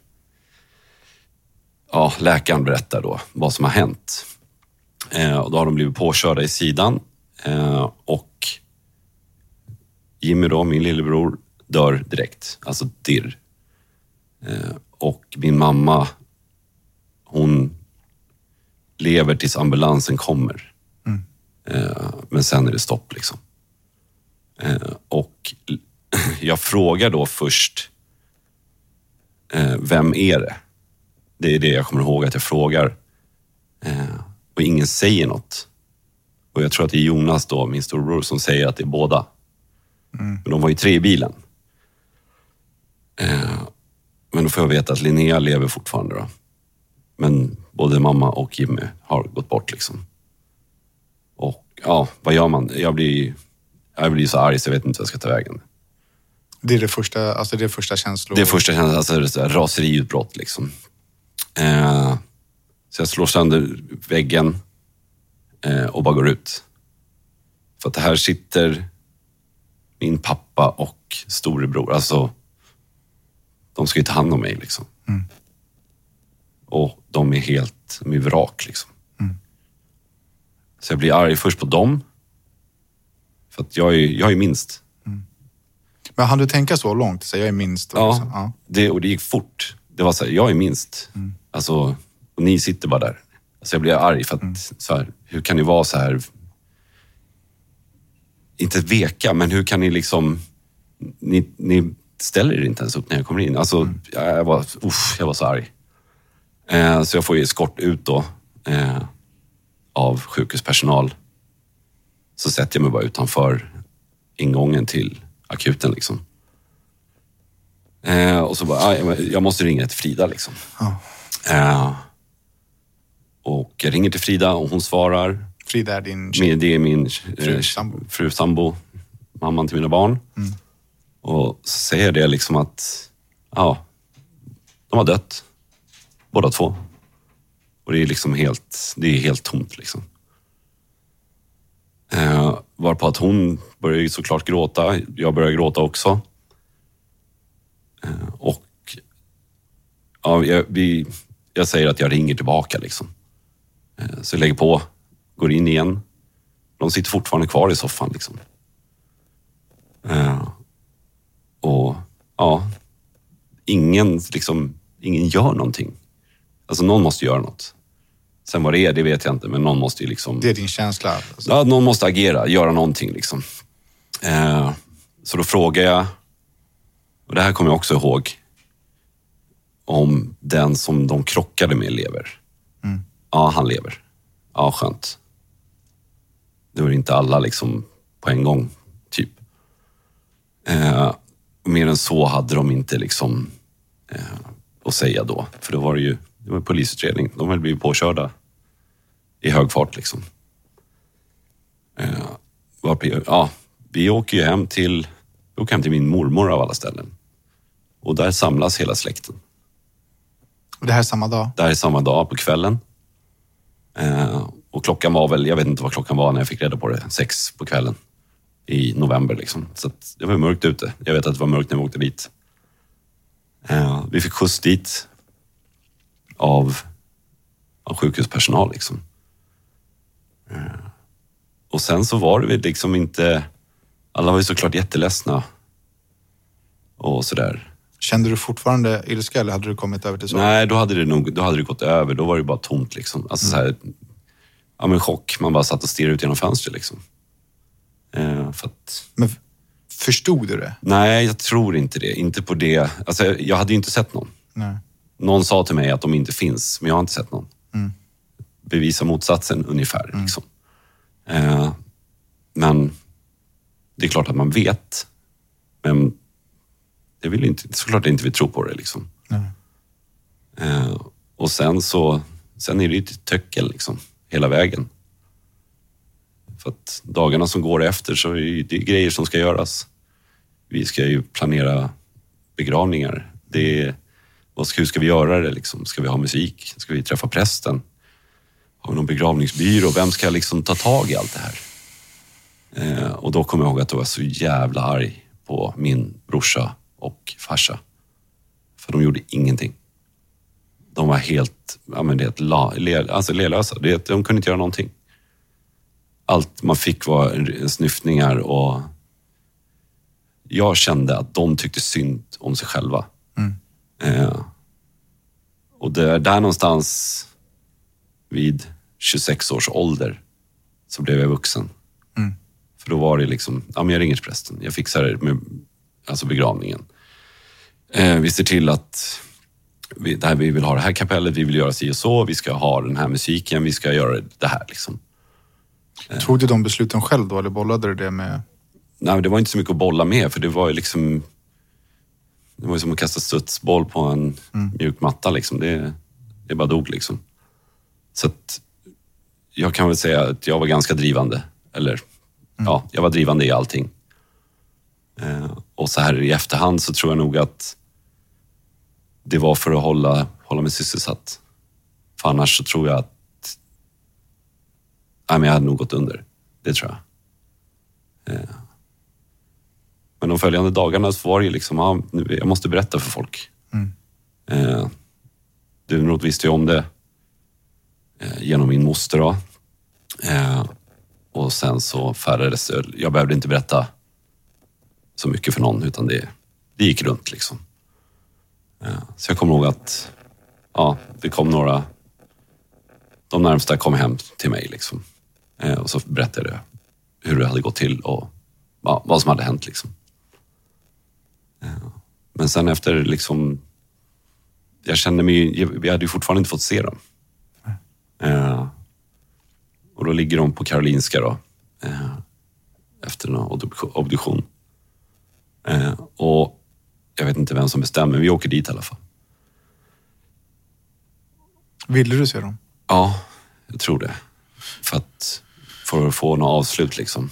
ja, läkaren berättar då vad som har hänt. Eh, och då har de blivit påkörda i sidan eh, och Jimmy då, min lillebror, dör direkt. Alltså dirr. Eh, och min mamma, hon lever tills ambulansen kommer. Eh, men sen är det stopp liksom. Och [clears throat] jag frågar då först, vem är det? Det är det jag kommer ihåg att jag frågar. Och ingen säger något. Och jag tror att det är Jonas då, min storbror, som säger att det är båda. Men de var ju tre i bilen. Eh, men då får jag veta att Linnea lever fortfarande. Då. Men både mamma och Jimmy har gått bort. liksom. Och ja, vad gör man? Jag blir, jag blir så arg så jag vet inte vad jag ska ta vägen. Det är det första, alltså det är första känslor... Det är första känslan, alltså raseriutbrott liksom. Eh, så jag slår sönder väggen eh, och bara går ut. För att här sitter min pappa och storebror. Alltså, de ska ju ta hand om mig liksom. Och de är helt, de är vrak liksom. Så jag blir arg först på dem. För att jag är, jag är minst. Men hann du tänka så långt? Så jag är minst? Ja, liksom, ja. Det, och det gick fort. Det var så här, jag är minst. Alltså, och ni sitter bara där. Alltså jag blir arg för att, så här, hur kan ni vara så här... Inte veka, men hur kan ni liksom... Ni, ni ställer er inte ens upp när jag kommer in. Alltså, jag, var, uff, jag var så arg. Eh, så jag får ju skott ut då eh, av sjukhuspersonal. Så sätter jag mig bara utanför ingången till akuten. Liksom. Eh, och så bara, "Aj, men jag måste ringa till Frida liksom. Ja. Och jag ringer till Frida och hon svarar. Frida är din tjej. Det är min Fru, eh, sambo. fru sambo, mamman till mina barn. Mm. Och så säger det liksom att, ja, de har dött. Båda två. Och det är liksom helt, det är helt tomt liksom. Eh, varpå att hon börjar såklart gråta. Jag börjar gråta också. Eh, och ja, jag, vi, jag säger att jag ringer tillbaka liksom. Eh, så jag lägger på, går in igen. De sitter fortfarande kvar i soffan liksom. Eh, och ja, ingen, liksom, ingen gör någonting. Alltså någon måste göra något. Sen vad det är, det vet jag inte, men någon måste ju liksom... Det är din känsla? Alltså. Ja, någon måste agera, göra någonting liksom. Eh, så då frågar jag, och det här kommer jag också ihåg, om den som de krockade med lever. Ja, han lever. Ja, skönt. Det var inte alla liksom på en gång, typ. Eh, mer än så hade de inte liksom eh, att säga då. För då var det ju det var polisutredning. De hade blivit påkörda i hög fart liksom. Eh, varpå, ja, vi åker ju hem till, vi åker hem till min mormor av alla ställen. Och där samlas hela släkten. Det här är samma dag? Det här är samma dag på kvällen. Eh, och klockan var väl, jag vet inte vad klockan var när jag fick reda på det, sex på kvällen i november. Liksom. Så att det var mörkt ute. Jag vet att det var mörkt när vi åkte dit. Eh, vi fick skjuts dit av, av sjukhuspersonal. Liksom. Eh, och sen så var det väl liksom inte... Alla var ju såklart jätteledsna. Och sådär. Kände du fortfarande ilska eller hade du kommit över till så? Nej, då hade det nog då hade det gått över. Då var det bara tomt. Liksom. Alltså, så här, ja, men chock. Man bara satt och stirrade ut genom fönstret. Liksom. Eh, för att, Men förstod du det? nej, jag tror inte det. Inte på det. Alltså, jag hade ju inte sett någon. Nej. Någon sa till mig att de inte finns, men jag har inte sett någon. Bevisa motsatsen ungefär. Liksom. Eh, men det är klart att man vet. Men det vill inte, såklart inte vi tror på det. Liksom. Eh, och sen så sen är det ju ett töckel liksom, hela vägen. För att dagarna som går efter så är det, grejer som ska göras. Vi ska ju planera begravningar. Det är, vad ska, hur ska vi göra det? Liksom? Ska vi ha musik? Ska vi träffa prästen? Har vi någon begravningsbyrå? Vem ska liksom ta tag i allt det här? Eh, och då kommer jag ihåg att jag var så jävla arg på min brorsa och farsa. För de gjorde ingenting. De var helt, ja men det, la, le, alltså lelösa. Det, de kunde inte göra någonting. Allt man fick var snyftningar och jag kände att de tyckte synd om sig själva. Eh, och där, där någonstans vid 26 års ålder så blev jag vuxen. För då var det liksom, ja men jag ringer till prästen. Jag fixar det med alltså begravningen. Eh, vi ser till att vi, där vi vill ha det här kapellet, vi vill göra si och så, vi ska ha den här musiken, vi ska göra det här liksom. Tog du de besluten själv då eller bollade du det med... Nej, det var inte så mycket att bolla med för det var ju liksom... Det var ju som att kasta studsboll på en mjuk matta liksom. Det, det bara dog liksom. Så att jag kan väl säga att jag var ganska drivande. Eller ja, jag var drivande i allting. Eh, och så här i efterhand så tror jag nog att det var för att hålla, hålla mig sysselsatt. För annars så tror jag att nej, men jag hade nog gått under. Det tror jag. Eh, Men de följande dagarna så var det ju liksom, ja, jag måste berätta för folk. Eh, Dunroth visste ju om det eh, genom min moster. Då. Eh, och sen så färgades det. Jag behövde inte berätta så mycket för någon utan det, det gick runt liksom. Så jag kommer ihåg att ja, det kom några, de närmsta kom hem till mig liksom. Eh, och så berättade jag hur det hade gått till och ja, vad som hade hänt liksom. Eh, men sen efter liksom, jag kände mig, vi hade ju fortfarande inte fått se dem. Eh, och då ligger de på Karolinska då, eh, efter en obduktion- obduktion. Eh, och jag vet inte vem som bestämmer, vi åker dit i alla fall. Ville du se dem? Ja, jag tror det. För att, för att få något avslut liksom.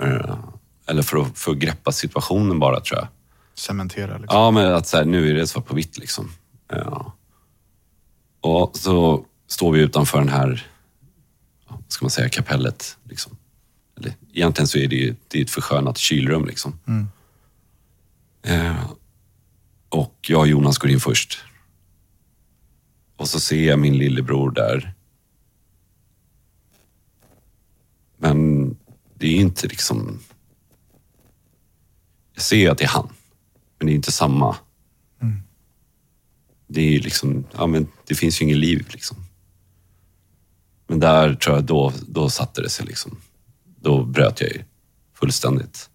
Eh, eller för att, för att greppa situationen bara tror jag. Cementera liksom. Ja, men att så här, nu är det svart på vitt liksom. Ja. Och så står vi utanför den här, vad ska man säga, kapellet. Liksom. Eller, egentligen så är det ju det är ett förskönat kylrum liksom. Eh, och jag och Jonas går in först. Och så ser jag min lillebror där. Men det är inte liksom... Jag ser att det är han. Men det är inte samma. Det är liksom, ja men det finns ju inget liv liksom. Men där tror jag, då, då satte det sig liksom. Då bröt jag ju fullständigt.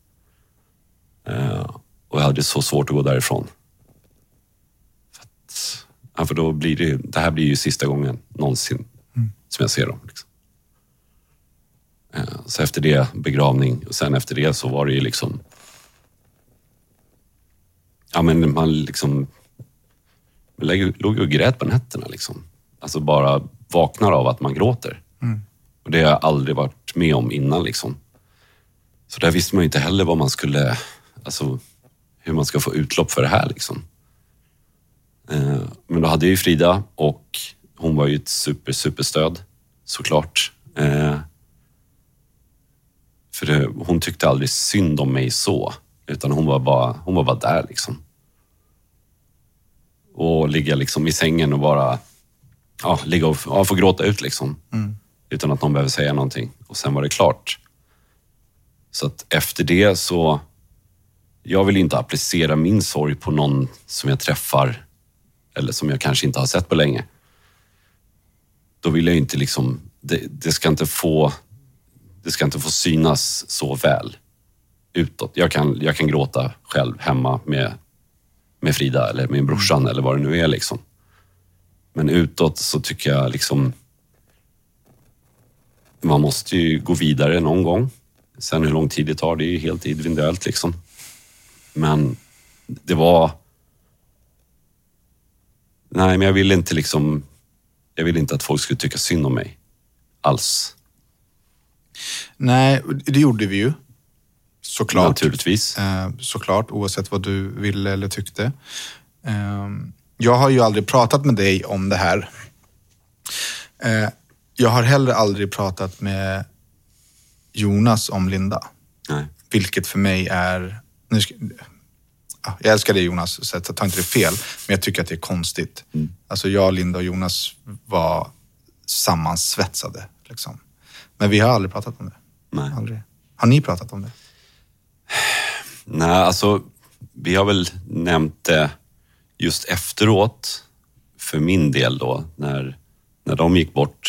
Eh, och jag hade så svårt att gå därifrån. För, att, ja, för då blir det, det här blir ju sista gången någonsin som jag ser dem. Liksom. Eh, så efter det begravning och sen efter det så var det ju liksom Ja men man liksom man låg ju och grät på nätterna liksom. Alltså bara vaknar av att man gråter. Och det har jag aldrig varit med om innan liksom. Så där visste man ju inte heller vad man skulle, alltså hur man ska få utlopp för det här liksom. Eh, Men då hade jag ju Frida och hon var ju ett super, superstöd såklart. Eh, För det, hon tyckte aldrig synd om mig så, utan hon var bara, hon var bara där liksom. Och ligga liksom i sängen och bara ja, ligga och ja, få gråta ut liksom. Mm. Utan att någon behöver säga någonting. Och sen var det klart. Så att efter det så... Jag vill inte applicera min sorg på någon som jag träffar eller som jag kanske inte har sett på länge. Då vill jag inte liksom... Det, det, ska inte få, det ska inte få synas så väl utåt. Jag kan, jag kan gråta själv hemma med, med Frida eller med brorsan eller vad det nu är. Liksom. Men utåt så tycker jag liksom... Man måste ju gå vidare någon gång. Sen hur lång tid det tar, det är ju helt individuellt liksom. Men det var... Nej, men jag ville inte liksom... Jag ville inte att folk skulle tycka synd om mig. Alls. Nej, det gjorde vi ju. Såklart. Naturligtvis. Eh, såklart, oavsett vad du ville eller tyckte. Eh, jag har ju aldrig pratat med dig om det här. Jag har heller aldrig pratat med Jonas om Linda. Nej. Vilket för mig är... Nu ska, ja, jag älskar dig Jonas, så ta inte det fel. Men jag tycker att det är konstigt. Alltså jag, Linda och Jonas var sammansvetsade. Liksom. Men vi har aldrig pratat om det. Nej. Aldrig. Har ni pratat om det? Nej, alltså vi har väl nämnt det just efteråt, för min del då, när, när de gick bort.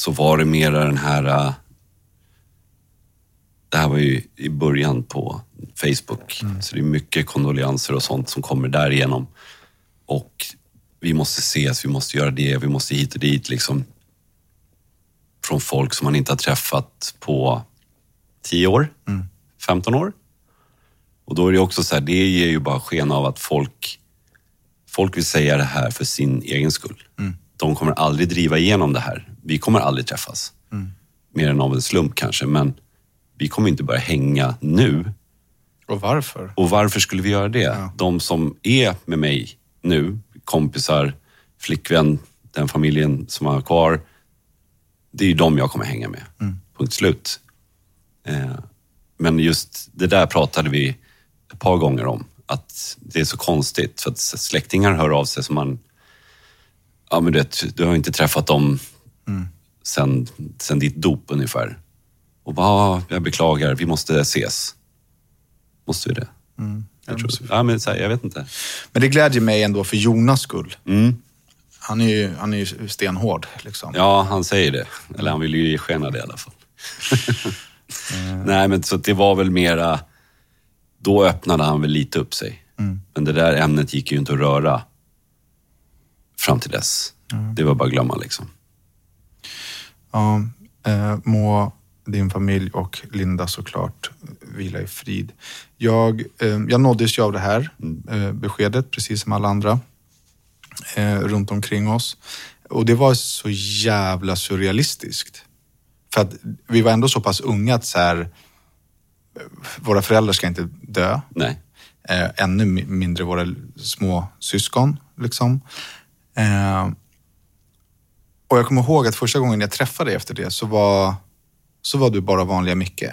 Så var det mera den här... äh, Det här var ju i början på Facebook, så det är mycket kondolenser och sånt som kommer därigenom. Och vi måste ses, vi måste göra det, vi måste hit och dit liksom. Från folk som man inte har träffat på 10 år, 15 år. Och då är det också så här, det ger ju bara sken av att folk, folk vill säga det här för sin egen skull. De kommer aldrig driva igenom det här. Vi kommer aldrig träffas. Mer än av en slump kanske, men vi kommer inte börja hänga nu. Och varför? Och varför skulle vi göra det? De som är med mig nu, kompisar, flickvän, den familjen som jag har kvar. Det är ju de jag kommer hänga med. Punkt slut. Eh, men just det där pratade vi ett par gånger om. Att det är så konstigt. För att släktingar hör av sig som man... Ja, men du, vet, du har inte träffat dem sen, sen ditt dop ungefär. Och bara, "Ah, jag beklagar, vi måste ses. Måste vi det? jag, tror, ja, men, så här, jag vet inte. Men det glädjer mig ändå för Jonas skull. Mm. Han är ju, han är ju stenhård. Liksom. Ja, han säger det. Eller han vill ju ge sken av det i alla fall. [laughs] Nej, men så det var väl mera... Då öppnade han väl lite upp sig. Men det där ämnet gick ju inte att röra fram till dess. Det var bara att glömma liksom. Ja, eh, må din familj och Linda såklart vila i frid. Jag, eh, jag nåddes ju av det här eh, beskedet, precis som alla andra eh, runt omkring oss. Och det var så jävla surrealistiskt. För att vi var ändå så pass unga att så här, eh, våra föräldrar ska inte dö. Nej. Eh, ännu mi- mindre våra små syskon. Liksom. Och jag kommer ihåg att första gången jag träffade dig efter det så var, så var du bara vanliga Micke.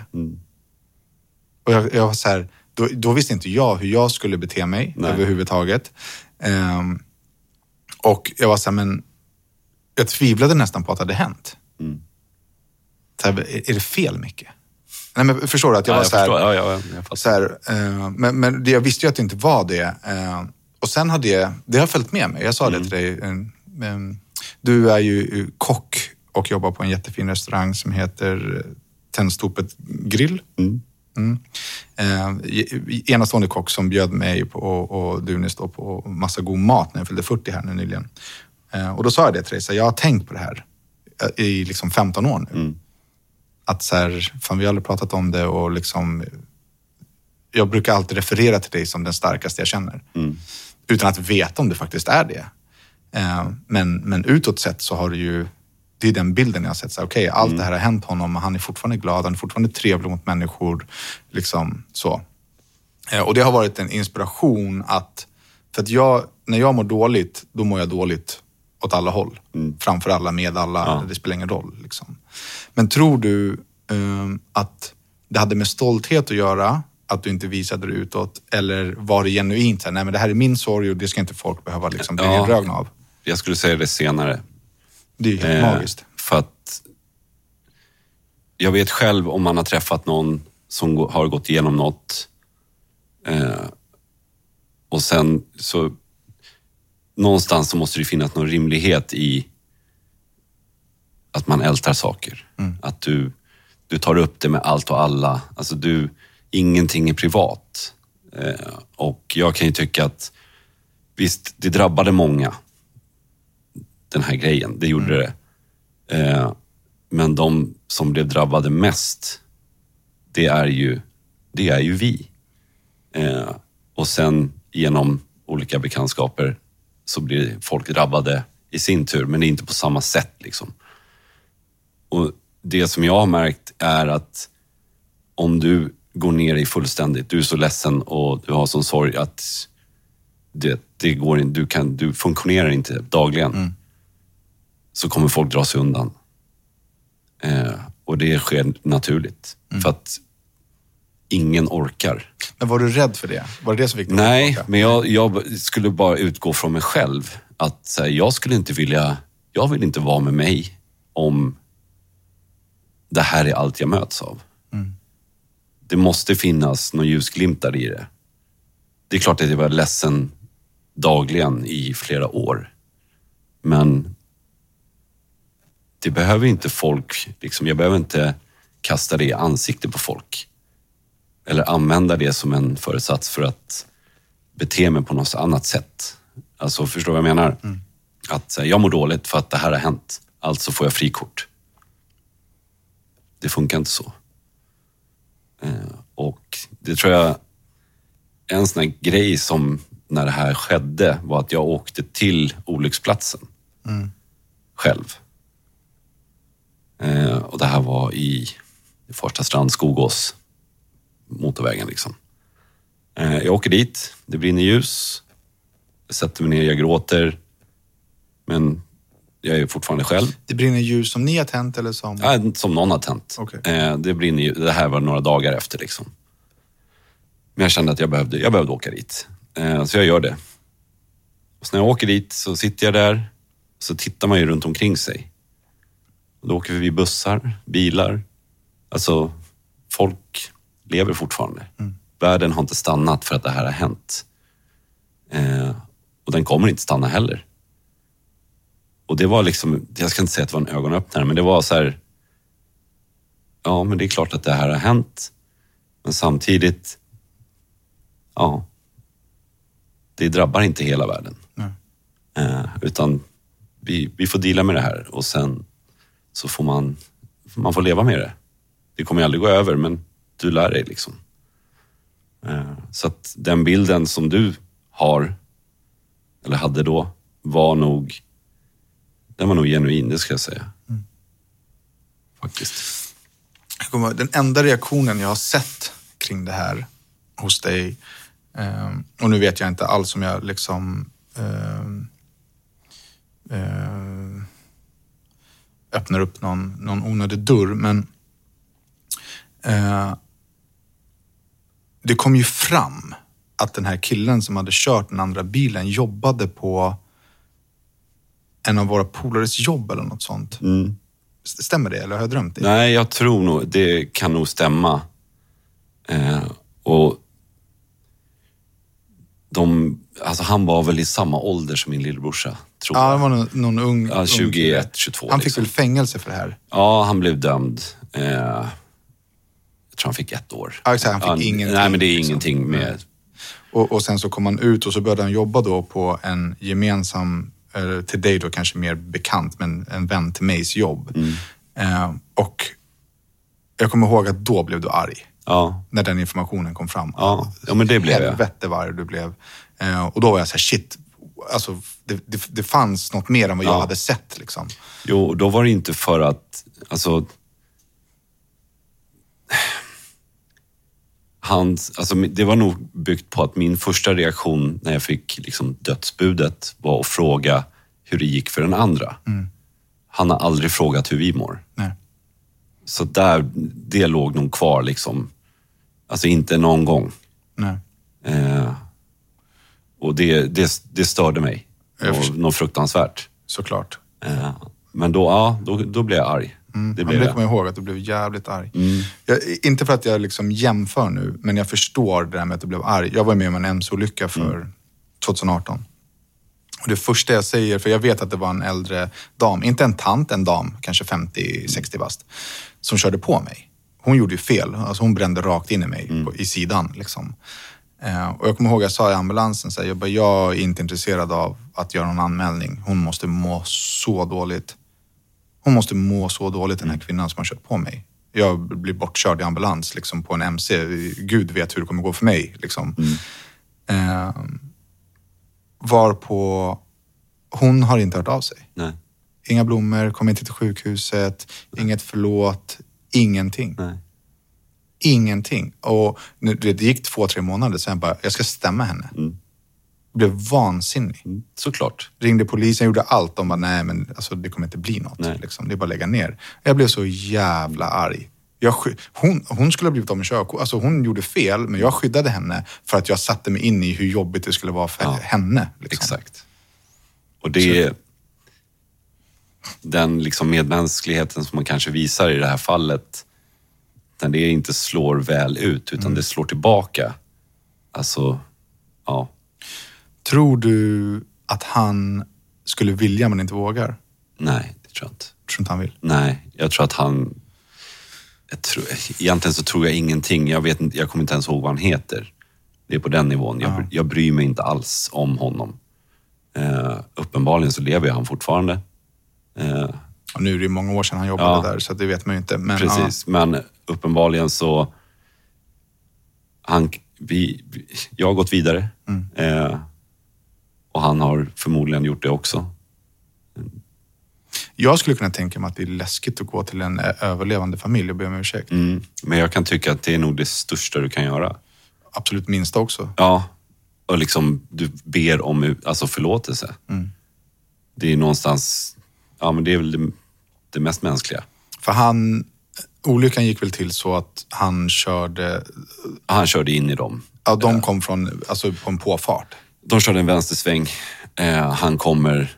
Och jag, jag var så här, då, då visste inte jag hur jag skulle bete mig Nej. överhuvudtaget. Ehm, och jag var så här, men jag tvivlade nästan på att det hade hänt. Så här, är, är det fel Micke? Nej, men förstår du? Att jag Ja, var jag så här. Ja, ja, jag så här, eh, men men jag visste ju att det inte var det. Eh, och sen har det, det har följt med mig. Jag sa det till dig. eh, du är ju eh, kock och jobbar på en jättefin restaurang som heter eh, Tändstopet Grill. Mm. Eh, i- enastående kock som bjöd mig på, och, och Dunis då på massa god mat när jag fyllde 40 här nu nyligen. Eh, och då sa jag det till dig, så här, jag har tänkt på det här eh, i liksom 15 år nu. Att så här, fan vi har aldrig pratat om det och liksom jag brukar alltid referera till dig som den starkaste jag känner. Utan att veta om det faktiskt är det. Eh, men, men utåt sett så har du ju det är den bilden jag har sett. Okej, allt det här har hänt honom och han är fortfarande glad, han är fortfarande trevlig mot människor. Liksom så. Eh, Och det har varit en inspiration att, för att jag, när jag mår dåligt, då mår jag dåligt åt alla håll. Framför alla, med alla, Ja. det spelar ingen roll. Liksom. Men tror du ehm, att det hade med stolthet att göra, att du inte visade det utåt? Eller var det genuint, så här, nej men det här är min sorg och det ska inte folk behöva liksom bli Ja. av? Jag skulle säga det senare. Det är helt Eh, magiskt. För att jag vet själv om man har träffat någon som har gått igenom något eh, och sen så någonstans så måste det finnas någon rimlighet i att man ältar saker. Att du, du tar upp det med allt och alla. Alltså du, ingenting är privat. Eh, och jag kan ju tycka att visst, det drabbade många den här grejen. Det gjorde det. Eh, men de som blev drabbade mest, det är ju, det är ju vi. Eh, och sen genom olika bekantskaper så blir folk drabbade i sin tur, men det är inte på samma sätt. Liksom. Och Det som jag har märkt är att om du går ner i fullständigt, du är så ledsen och du har sån sorg att det, det går inte, du, kan, du funktionerar inte dagligen så kommer folk dra sig undan. Eh, och det sker naturligt. För att ingen orkar. Men var du rädd för det? Var det det som fick dig Nej, tillbaka? men jag, jag skulle bara utgå från mig själv. Att här, jag skulle inte vilja, jag vill inte vara med mig om det här är allt jag möts av. Det måste finnas några ljusglimtar i det. Det är klart att jag var ledsen dagligen i flera år. Men det behöver inte folk, liksom, jag behöver inte kasta det i ansiktet på folk. Eller använda det som en föresats för att bete mig på något annat sätt. Alltså, förstår du vad jag menar? Att så här, jag mår dåligt för att det här har hänt. Alltså får jag frikort. Det funkar inte så. Eh, och det tror jag, en sån här grej som när det här skedde var att jag åkte till olycksplatsen. Själv. Eh, och det här var i Farsta strand, Skogås, motorvägen liksom. Eh, jag åker dit, det brinner ljus. Jag sätter mig ner, jag gråter. Men jag är fortfarande själv. Det brinner ljus som ni har tänt eller som... Ja, som någon har tänt. Okej. Eh, det, brinner ju, det här var några dagar efter. Liksom. Men jag kände att jag behövde, jag behövde åka dit. Eh, så jag gör det. Och så när jag åker dit så sitter jag där. Så tittar man ju runt omkring sig. Då åker vi bussar, bilar. Alltså, folk lever fortfarande. Världen har inte stannat för att det här har hänt. Eh, och den kommer inte stanna heller. Och det var liksom, jag ska inte säga att det var en ögonöppnare, men det var så här. Ja, men det är klart att det här har hänt. Men samtidigt, ja. Det drabbar inte hela världen. Eh, utan vi, vi får dela med det här och sen så får man, man får leva med det. Det kommer aldrig gå över, men du lär dig liksom. Eh, så att den bilden som du har, eller hade då, var nog, den var nog genuin, det ska jag säga. Faktiskt. Kommer, ihåg, den enda reaktionen jag har sett kring det här hos dig, eh, och nu vet jag inte alls om jag liksom eh, eh, öppnar upp någon, någon onödig dörr, men eh, det kom ju fram att den här killen som hade kört den andra bilen jobbade på en av våra polares jobb eller något sånt. Stämmer det eller har jag drömt det? Nej, jag tror nog, det kan nog stämma. Eh, och de, alltså han var väl i samma ålder som min lillebrorsa, tror Ja, jag. var någon, någon ung... Ja, ung 21, kille. 22 Han fick liksom. väl fängelse för det här? Ja, han blev dömd. Eh, jag tror han fick ett år. Ja, exakt, han fick ingenting, Nej, men det är liksom. ingenting med... Och, och sen så kom han ut och så började han jobba då på en gemensam, till dig då kanske mer bekant, men en vän till migs jobb. Mm. Eh, och jag kommer ihåg att då blev du arg. Ja, När den informationen kom fram. Ja, ja, men det blev jag. Helvete vad arg du blev. Eh, och då var jag så här, shit, alltså, det, det, det fanns något mer än vad jag Ja. hade sett. Liksom. Jo, då var det inte för att, alltså... Hans, alltså det var nog byggt på att min första reaktion när jag fick liksom dödsbudet var att fråga hur det gick för den andra. Han har aldrig frågat hur vi mår. Nej. Så där, det låg nog kvar liksom. Alltså inte någon gång. Nej. Eh, och det, det, det störde mig. Något, fruktansvärt. Såklart. Eh, men då, ja, då, då blev jag arg. det Ja, men blev det kommer jag ihåg, att du blev jävligt arg. Jag, inte för att jag liksom jämför nu, men jag förstår det där med att du blev arg. Jag var med om en MC-olycka för 2018. Och det första jag säger, för jag vet att det var en äldre dam, inte en tant, en dam, kanske 50-60 bast, som körde på mig. Hon gjorde ju fel, alltså hon brände rakt in i mig på, i sidan. Liksom. Eh, och jag kommer ihåg jag sa i ambulansen, så här, jag, bara, jag är inte intresserad av att göra någon anmälning. Hon måste må så dåligt. Hon måste må så dåligt, den här kvinnan som har kört på mig. Jag blir bortkörd i ambulans liksom, på en MC. Gud vet hur det kommer gå för mig. Liksom. Eh, varpå hon har inte hört av sig. Nej, Inga blommor, kom inte till sjukhuset, inget förlåt, ingenting. nej. Ingenting. Och nu, det gick två, tre månader sen bara, jag ska stämma henne. Jag blev vansinnig. Mm, Såklart. Ringde polisen, gjorde allt. De bara, nej men alltså, det kommer inte bli något. Liksom. Det är bara att lägga ner. Jag blev så jävla arg. Jag, hon, hon skulle ha blivit av med körkort. Alltså hon gjorde fel, men jag skyddade henne för att jag satte mig in i hur jobbigt det skulle vara för Ja. henne. Liksom. Exakt. Och det är den liksom medmänskligheten som man kanske visar i det här fallet, när det inte slår väl ut, utan det slår tillbaka. Alltså, ja. Tror du att han skulle vilja men inte vågar? Nej, det tror jag inte. Tror inte han vill. Nej, jag tror att han... Jag tror, egentligen så tror jag ingenting. Jag, vet, inte- jag kommer inte ens ihåg vad han heter. Det är på den nivån. Jag, jag bryr mig inte alls om honom. Eh, uppenbarligen så lever han fortfarande. Eh, Och nu är det ju många år sedan han jobbade Ja. där, så det vet man ju inte. Men, precis, men uppenbarligen så... Han, vi, jag har gått vidare. Eh, och han har förmodligen gjort det också. Ja, jag skulle kunna tänka mig att det är läskigt att gå till en eh, överlevande familj och be om ursäkt. Mm. Men jag kan tycka att det är nog det största du kan göra. Absolut minsta också. Ja, och liksom du ber om alltså förlåtelse. Det är någonstans, ja men det är väl det, det mest mänskliga. För han, olyckan gick väl till så att han körde, Han körde in i dem. ja de kom från, alltså på en påfart. De körde en vänstersväng. Eh, han kommer,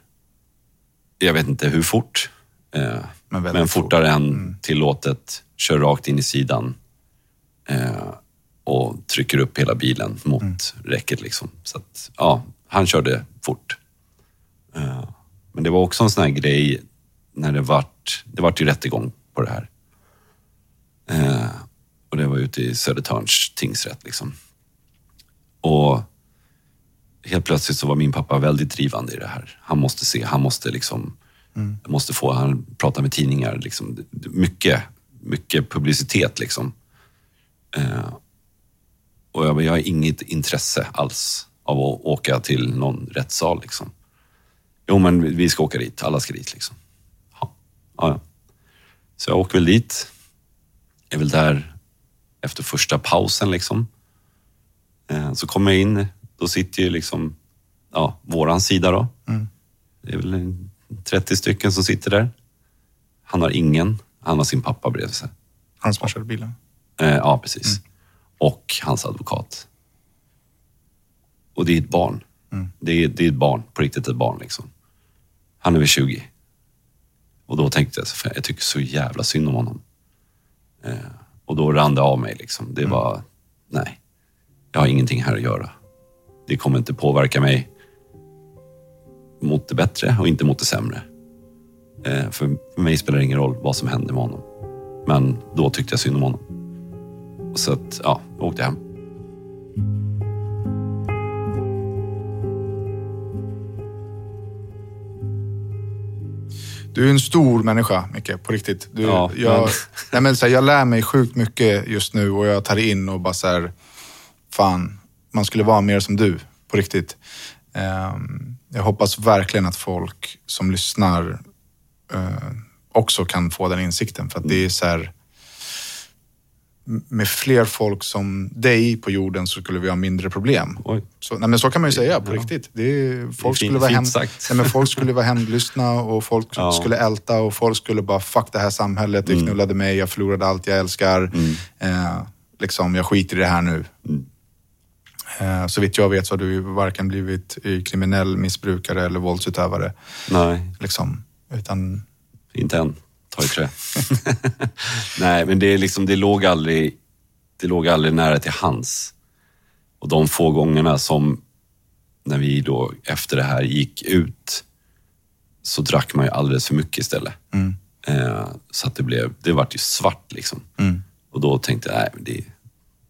jag vet inte hur fort, eh, Men men, fortare än tillåtet, kör rakt in i sidan eh, och trycker upp hela bilen mot räcket. Liksom. Så att, ja, han körde fort. Eh, men det var också en sån här grej när det vart, det vart ju rättegång på det här. Eh, och det var ute i Södertörns tingsrätt. Liksom. Och helt plötsligt så var min pappa väldigt drivande i det här. Han måste se, han måste liksom, måste få, han pratar med tidningar, liksom, mycket, mycket publicitet liksom. Eh, och jag, jag har inget intresse alls av att åka till någon rättssal liksom. Jo men vi ska åka dit, alla ska dit liksom. Ja, ja. Så jag åker väl dit, är väl där efter första pausen liksom. Eh, Så kommer jag in, då sitter ju liksom, ja, våran sida då. Det är väl en 30 stycken som sitter där. Han har ingen, han har sin pappa bredvid sig. Han som körde bilen. Eh, ja, precis. Och hans advokat. Och det är ett barn. Det, är, det är ett barn, på riktigt ett barn liksom. Han är väl 20. Och då tänkte jag, jag tycker så jävla synd om honom. Eh, och då rann det av mig liksom. Det var, nej. Jag har ingenting här att göra. Det kommer inte påverka mig mot det bättre och inte mot det sämre. Eh, för, för mig spelar det ingen roll vad som händer med honom. Men då tyckte jag synd om honom. Så att, ja, jag åkte hem. Du är en stor människa, Micke, på riktigt. Du, Ja, jag, men- [laughs] nej, men, så här, jag lär mig sjukt mycket just nu och jag tar in och bara så här, fan, man skulle vara mer som du, på riktigt. Ehm, jag hoppas verkligen att folk som lyssnar eh, också kan få den insikten. För att det är så här, med fler folk som dig på jorden så skulle vi ha mindre problem. Oj. Så, nej, men så kan man ju säga på riktigt. Det är, folk, Det är skulle vara hem, nej, men folk skulle vara [laughs] hämndlystna och folk Ja. skulle älta och folk skulle bara fuck det här samhället, det Mm. knullade mig, jag förlorade allt jag älskar. Eh, liksom, jag skiter i det här nu. Mm. Eh, så vitt jag vet så har du varken blivit eh, kriminell missbrukare eller våldsutövare. Nej, Liksom, utan, inte än. Ta i trä. [laughs] Nej, men det, är liksom, det, låg aldrig, det låg aldrig nära till hands. Och de få gångerna som, när vi då efter det här gick ut, så drack man ju alldeles för mycket istället. Eh, så att det blev, det vart ju svart liksom. Och då tänkte jag, nej, det,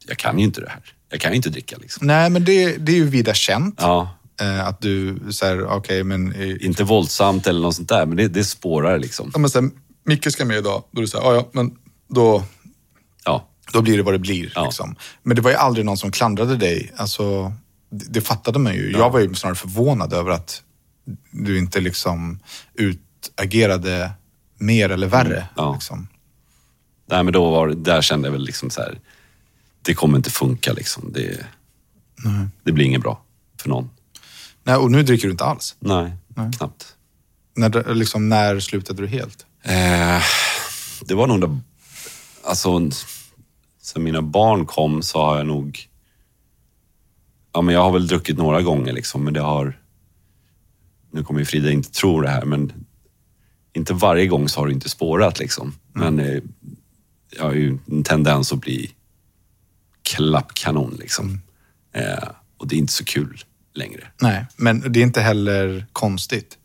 jag kan ju inte det här. Jag kan ju inte dricka liksom. nej, men det, det är ju vida känt. Ja, Eh, att du säger, okej, men... eh, inte våldsamt eller något sånt där, men det, det spårar liksom. Ja, men sen, Micke ska med idag. Då är det så här, ja, ja, men då, Ja, då blir det vad det blir. Ja. Liksom. Men det var ju aldrig någon som klandrade dig. Alltså, det, det fattade man ju. Jag var ju snarare förvånad över att du inte liksom utagerade mer eller värre. Mm, ja. Liksom. Nej, men då var där kände jag väl liksom så här, det kommer inte funka liksom. Det, det blir inget bra för någon. Nej, och nu dricker du inte alls. Nej, knappt. När, liksom, när slutade du helt? Eh, det var nog där, alltså, sen mina barn kom så har jag nog, ja men jag har väl druckit några gånger liksom, men det har, nu kommer ju Frida inte tro det här, men inte varje gång så har det inte spårat liksom. Men eh, jag har ju en tendens att bli klappkanon liksom. Eh, och det är inte så kul längre. Nej, men det är inte heller konstigt.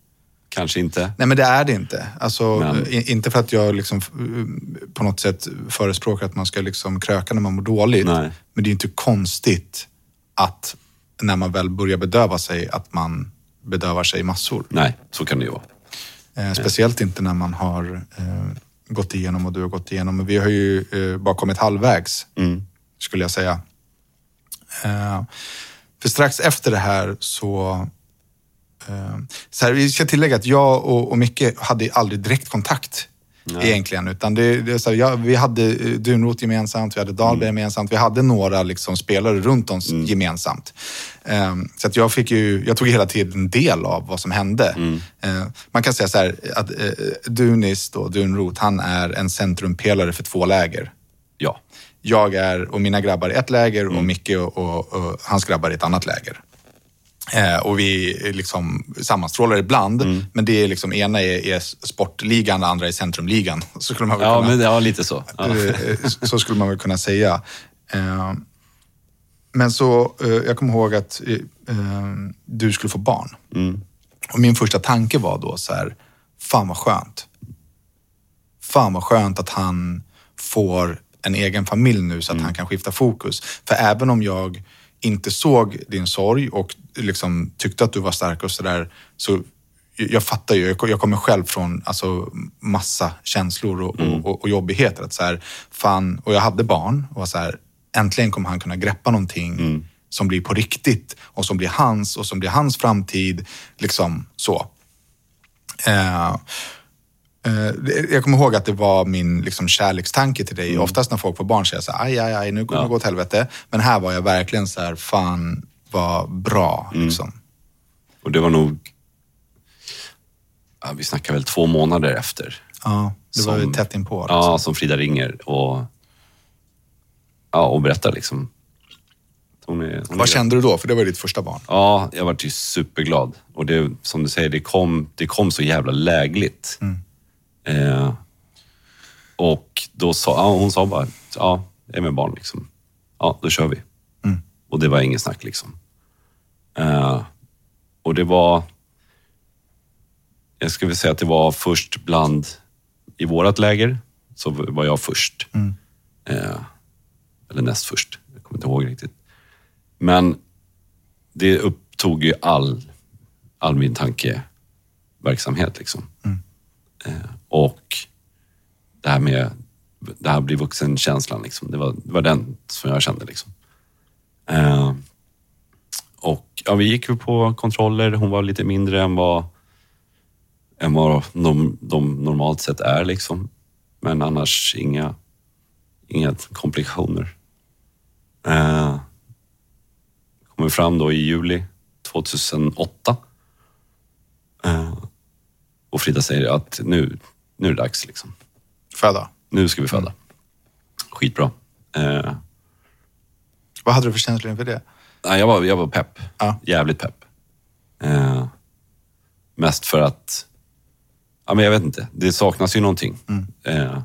Kanske inte. Nej, men det är det inte. Alltså, Men- Inte för att jag liksom, eh, på något sätt förespråkar att man ska liksom kröka när man mår dåligt. Nej. Men det är inte konstigt att när man väl börjar bedöva sig, att man bedövar sig massor. Nej, så kan det ju vara. Eh, speciellt inte när man har eh, gått igenom och du har gått igenom. Men vi har ju eh, bara kommit halvvägs, skulle jag säga. Eh, för strax efter det här så... Eh, så här, vi ska tillägga att jag och, och Micke hade aldrig direktkontakt egentligen. Utan det, det så här, jag, vi hade eh, Dunrot gemensamt, vi hade Dahlberg gemensamt. Vi hade några liksom, spelare runt oss gemensamt. Eh, så att jag, fick ju, jag tog hela tiden del av vad som hände. Eh, man kan säga så här, att eh, Dunis, då, Dunrot, han är en centrumpelare för två läger Ja. jag är och mina grabbar i ett läger och Micke och, och, och hans grabbar i ett annat läger. Eh, och vi liksom sammanstrålar ibland, men det är liksom ena är, är sportligan, det andra är centrumligan. [laughs] Så skulle man väl Ja, kunna, men ja, lite så. Ja. eh, så skulle man väl kunna säga. Eh, men så, eh, jag kommer ihåg att eh, eh, du skulle få barn. Och min första tanke var då så här, fan vad skönt. Fan vad skönt att han får en egen familj nu så att han kan skifta fokus. För även om jag inte såg din sorg och liksom tyckte att du var stark och sådär, så jag fattar ju, jag kommer själv från alltså, massa känslor och, och, och, och jobbigheter. Att så här, fan, och jag hade barn och var så här, äntligen kommer han kunna greppa någonting som blir på riktigt och som blir hans och som blir hans framtid. Liksom så. Eh, eh, jag kommer ihåg att det var min liksom, kärlekstanke till dig. Oftast när folk får barn säger jag så här, aj, aj, aj, nu kommer det gå åt helvete. Men här var jag verkligen så här, fan vad bra. Liksom. Och det var nog... Ja, vi snackar väl två månader efter. Ja, det var ju Som- tätt inpå. Ja, som Frida ringer och, ja, och berättar liksom. Hon är, hon Vad är, kände du då? För det var ditt första barn. Ja, jag var ju superglad. Och det, som du säger, det kom, det kom så jävla lägligt. Eh, och då sa ja, hon sa bara, ja, jag är med barn liksom. Ja, då kör vi. Och det var ingen snack liksom. Eh, och det var, jag skulle säga att det var först bland, i vårat läger, så var jag först. Eh, eller näst först, jag kommer inte ihåg riktigt. Men det upptog ju all, all min tankeverksamhet. Liksom. Eh, och det här med det här bli vuxen-känslan, liksom, det, var, det var den som jag kände. Liksom. Och ja, vi gick på kontroller. Hon var lite mindre än vad, än vad de, de normalt sett är. Liksom. Men annars inga, inga komplikationer. Eh, kommer fram då i juli 2008. Eh, och Frida säger att nu, nu är det dags. Liksom. Föda. Nu ska vi föda. Skitbra. Eh, Vad hade du för känslor inför det? Nej, jag, var, jag var pepp. Ja. Jävligt pepp. Eh, mest för att, ja, men jag vet inte, det saknas ju någonting. Eh,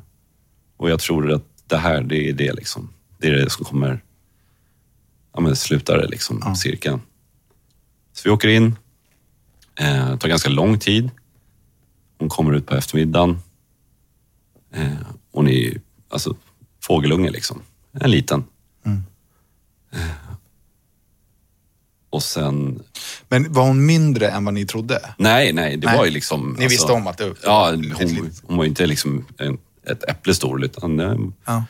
och jag tror att det här, det är det liksom. Det är det som kommer, ja men slutar det liksom, cirkeln. Så vi åker in, eh, det tar ganska lång tid. Hon kommer ut på eftermiddagen. Eh, hon är ju, alltså fågelunge liksom. En liten. Eh, och sen, Men var hon mindre än vad ni trodde? nej, nej, det Nej. var ju liksom... Ni visste om att det- Ja, var hon, litet. hon var ju inte liksom en, ett äpple stor, utan Ja.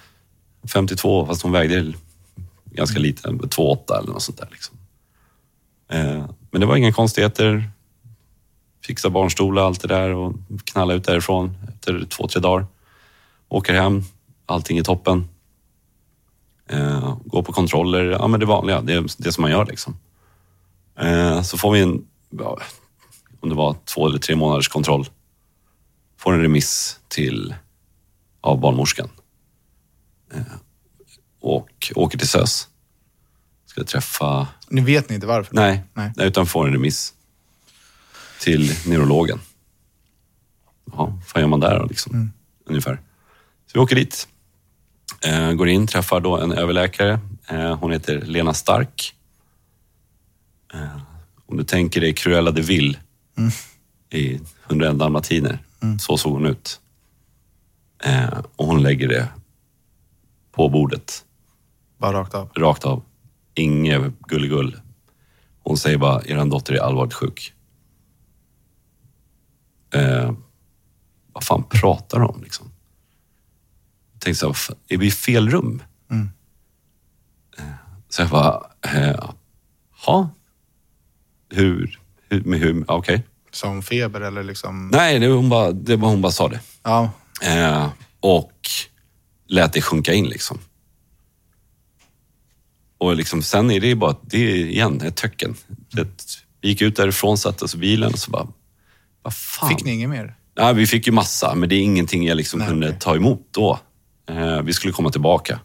52, fast hon vägde ganska lite, 2,8 eller något sånt där. Liksom. Eh, men det var inga konstigheter. Fixa barnstolar, allt det där och knalla ut därifrån efter två, tre dagar. Åker hem, allting är toppen. Eh, går på kontroller, ja men det vanliga, det är det som man gör liksom. Eh, så får vi en, om det var två eller tre månaders kontroll, får en remiss till av barnmorskan och åker till SÖS. Ska träffa... Ni vet ni inte varför? Nej, Nej. utan får en remiss till neurologen. Ja, vad gör man där då liksom? Ungefär. Så vi åker dit. Eh, går in, träffar då en överläkare. Eh, hon heter Lena Stark. Eh, om du tänker dig Cruella de Vil i 101 dalmatiner. Så såg hon ut. Eh, och hon lägger det på bordet Bara rakt av? rakt av. Inget gulligull. Hon säger bara, er dotter är allvarligt sjuk. Eh, vad fan pratar de om liksom? Jag tänkte så här, är vi i fel rum? Eh, så jag bara, ha? Hur? hur, med hur okej. Som feber eller liksom... Nej, det var hon bara, det var hon bara sa det. Ja. Eh, och lät det sjunka in liksom. Och liksom, sen är det bara, det är igen ett töcken. Det, vi gick ut därifrån, satte oss i bilen och så bara, vad fan. Fick ni inget mer? Ja, vi fick ju massa, men det är ingenting jag liksom Nej, kunde okej. ta emot då. Eh, vi skulle komma tillbaka.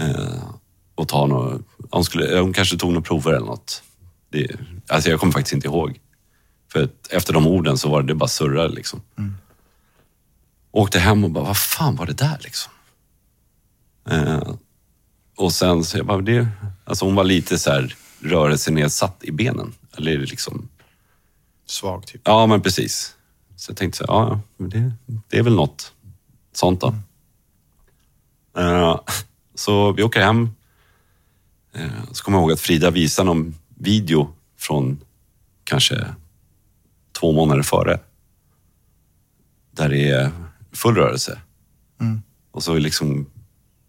Eh, och ta något, hon, skulle, hon kanske tog några prover eller något. Det, alltså jag kommer faktiskt inte ihåg. För efter de orden så var det bara surrade liksom. Åkte hem och bara, vad fan var det där liksom? Eh, och sen så jag bara, det, alltså hon var lite så här rörelsenedsatt i benen. Eller liksom, Svag typ. Ja, men precis. Så jag tänkte så här, ja, det, det är väl något sånt då. Eh, så vi åker hem. Eh, så kommer jag ihåg att Frida visade någon video från kanske två månader före. Där det är full rörelse. Och så liksom,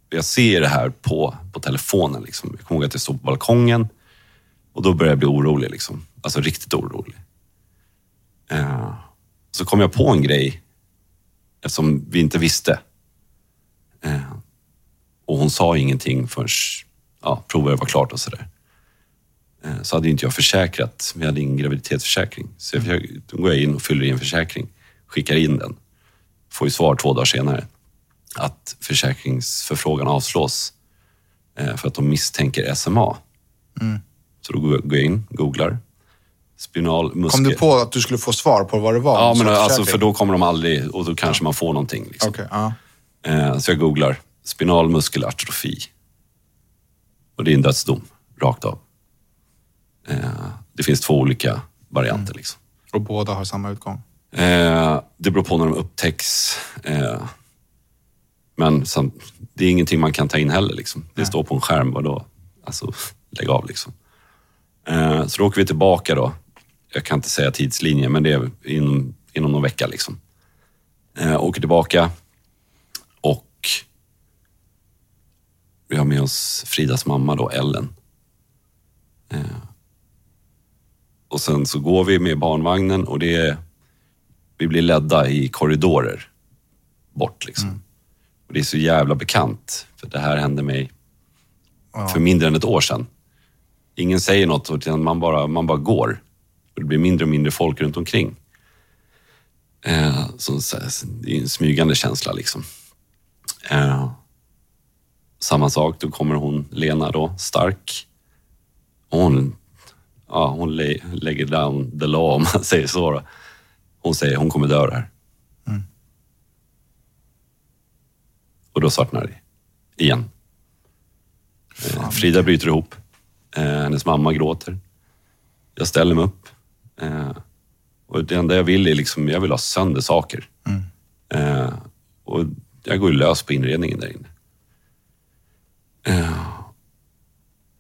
jag ser det här på, på telefonen. Liksom. Jag kommer ihåg att jag stod på balkongen och då började jag bli orolig. Liksom. Alltså riktigt orolig. Eh, så kom jag på en grej eftersom vi inte visste. Eh, och hon sa ingenting förrän ja, provet var klart och sådär. Eh, så hade inte jag försäkrat, vi hade ingen graviditetsförsäkring. Så jag, försöker- då går jag in och fyller i en försäkring, skickar in den. Får ju svar två dagar senare att försäkringsförfrågan avslås eh, för att de misstänker SMA. Så då går jag in, googlar. Spinal muskel. Kom du på att du skulle få svar på vad det var? Ja, men alltså, för då kommer de aldrig och då kanske man får någonting. Liksom. Okej, ja. Eh, så jag googlar spinal muskelatrofi. Och det är en dödsdom, rakt av. Eh, det finns två olika varianter. Liksom. Och båda har samma utgång? Eh, det beror på när de upptäcks. Eh, men sam, det är ingenting man kan ta in heller. Liksom. Det står på en skärm och då, alltså, [laughs] lägg av liksom. Eh, så då åker vi tillbaka då. Jag kan inte säga tidslinjen, men det är inom, inom någon vecka. Liksom. Eh, åker tillbaka och vi har med oss Fridas mamma då, Ellen. Och sen så går vi med barnvagnen och det är, vi blir ledda i korridorer bort liksom. Och det är så jävla bekant, för det här hände mig för mindre än ett år sedan. Ingen säger något, utan man bara, man bara går. Och det blir mindre och mindre folk runt omkring. Eh, så, så, det är en smygande känsla liksom. Eh, samma sak, då kommer hon, Lena då, stark. Och hon, ja, hon lä lägger down the law om man säger så. Då. Hon säger hon kommer dö här. Och då svartnar det igen. Eh, Frida bryter ihop. Eh, hennes mamma gråter. Jag ställer mig upp. Eh, och det enda jag vill är liksom, jag vill ha sönder saker. Eh, och jag går ju lös på inredningen där inne. Eh,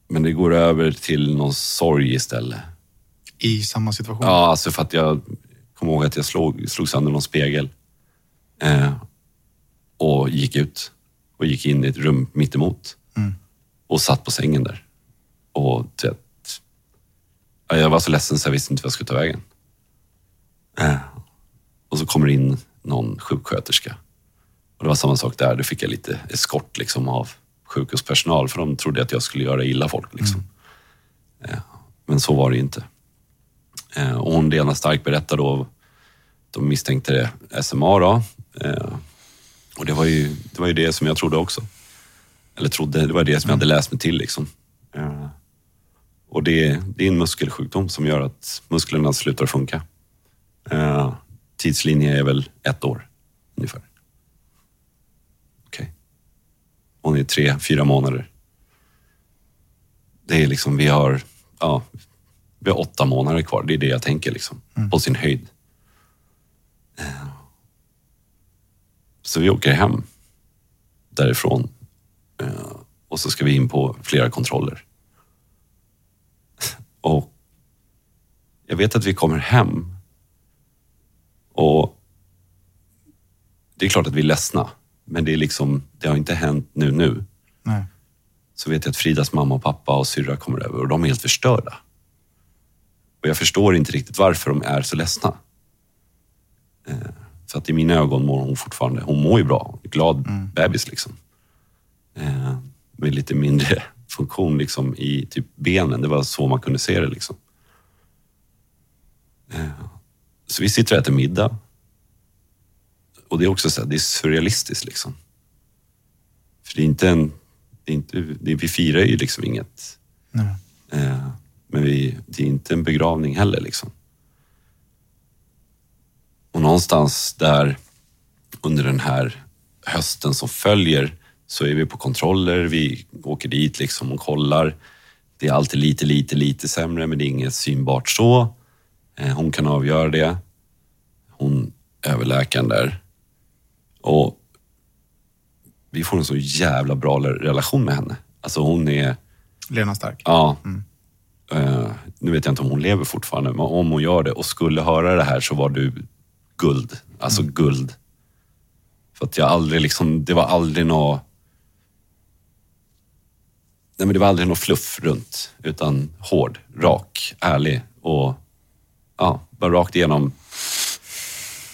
men det går över till någon sorg istället. I samma situation? Ja, alltså för att jag kommer ihåg att jag slog, slog sönder någon spegel. Eh, och gick ut och gick in i ett rum mitt emot Och satt på sängen där. Och du vet, ja, jag var så ledsen så jag visste inte vad jag skulle ta vägen. Eh, och så kommer in någon sjuksköterska. Och det var samma sak där. Då fick jag lite eskort liksom, av sjukhuspersonal för de trodde att jag skulle göra illa folk. Liksom. Eh, men så var det inte. Eh, och hon, Lena Stark, berättade då, de misstänkte det SMA då. Eh, och det var, ju, det var ju det som jag trodde också. Eller trodde, det var det som jag hade läst mig till. Liksom. Och det, det är en muskelsjukdom som gör att musklerna slutar funka. Eh, tidslinje är väl ett år ungefär. Okej. Hon är tre, fyra månader. Det är liksom, vi har, ja, vi har åtta månader kvar. Det är det jag tänker liksom. På sin höjd. Eh, Så vi åker hem därifrån. Eh, Och så ska vi in på flera kontroller. Och jag vet att vi kommer hem och det är klart att vi är ledsna. Men det är liksom, det har inte hänt nu nu. Nej. Så vet jag att Fridas mamma och pappa och syrra kommer över och de är helt förstörda. Och jag förstår inte riktigt varför de är så ledsna. Eh, För att i mina ögon mår hon fortfarande, hon mår ju bra. Glad bebis liksom. Eh, Med lite mindre [laughs] funktion liksom i typ benen. Det var så man kunde se det liksom. Eh, Så vi sitter och äter middag. Och det är också så här, det är surrealistiskt liksom. För det är inte en, det är inte, det, vi firar ju liksom inget. Eh, men vi, det är inte en begravning heller liksom. Och någonstans där under den här hösten som följer så är vi på kontroller. Vi åker dit liksom och kollar. Det är alltid lite, lite, lite sämre men det är inget synbart så. Eh, Hon kan avgöra det. Hon överläkaren där. Och vi får en så jävla bra relation med henne. Alltså hon är... Lena Stark. Ja. Eh, nu vet jag inte om hon lever fortfarande, men om hon gör det och skulle höra det här så var du guld. Alltså guld. För att jag aldrig liksom, det var aldrig något... Nej men det var aldrig något fluff runt, utan hård, rak, ärlig och ja, bara rakt igenom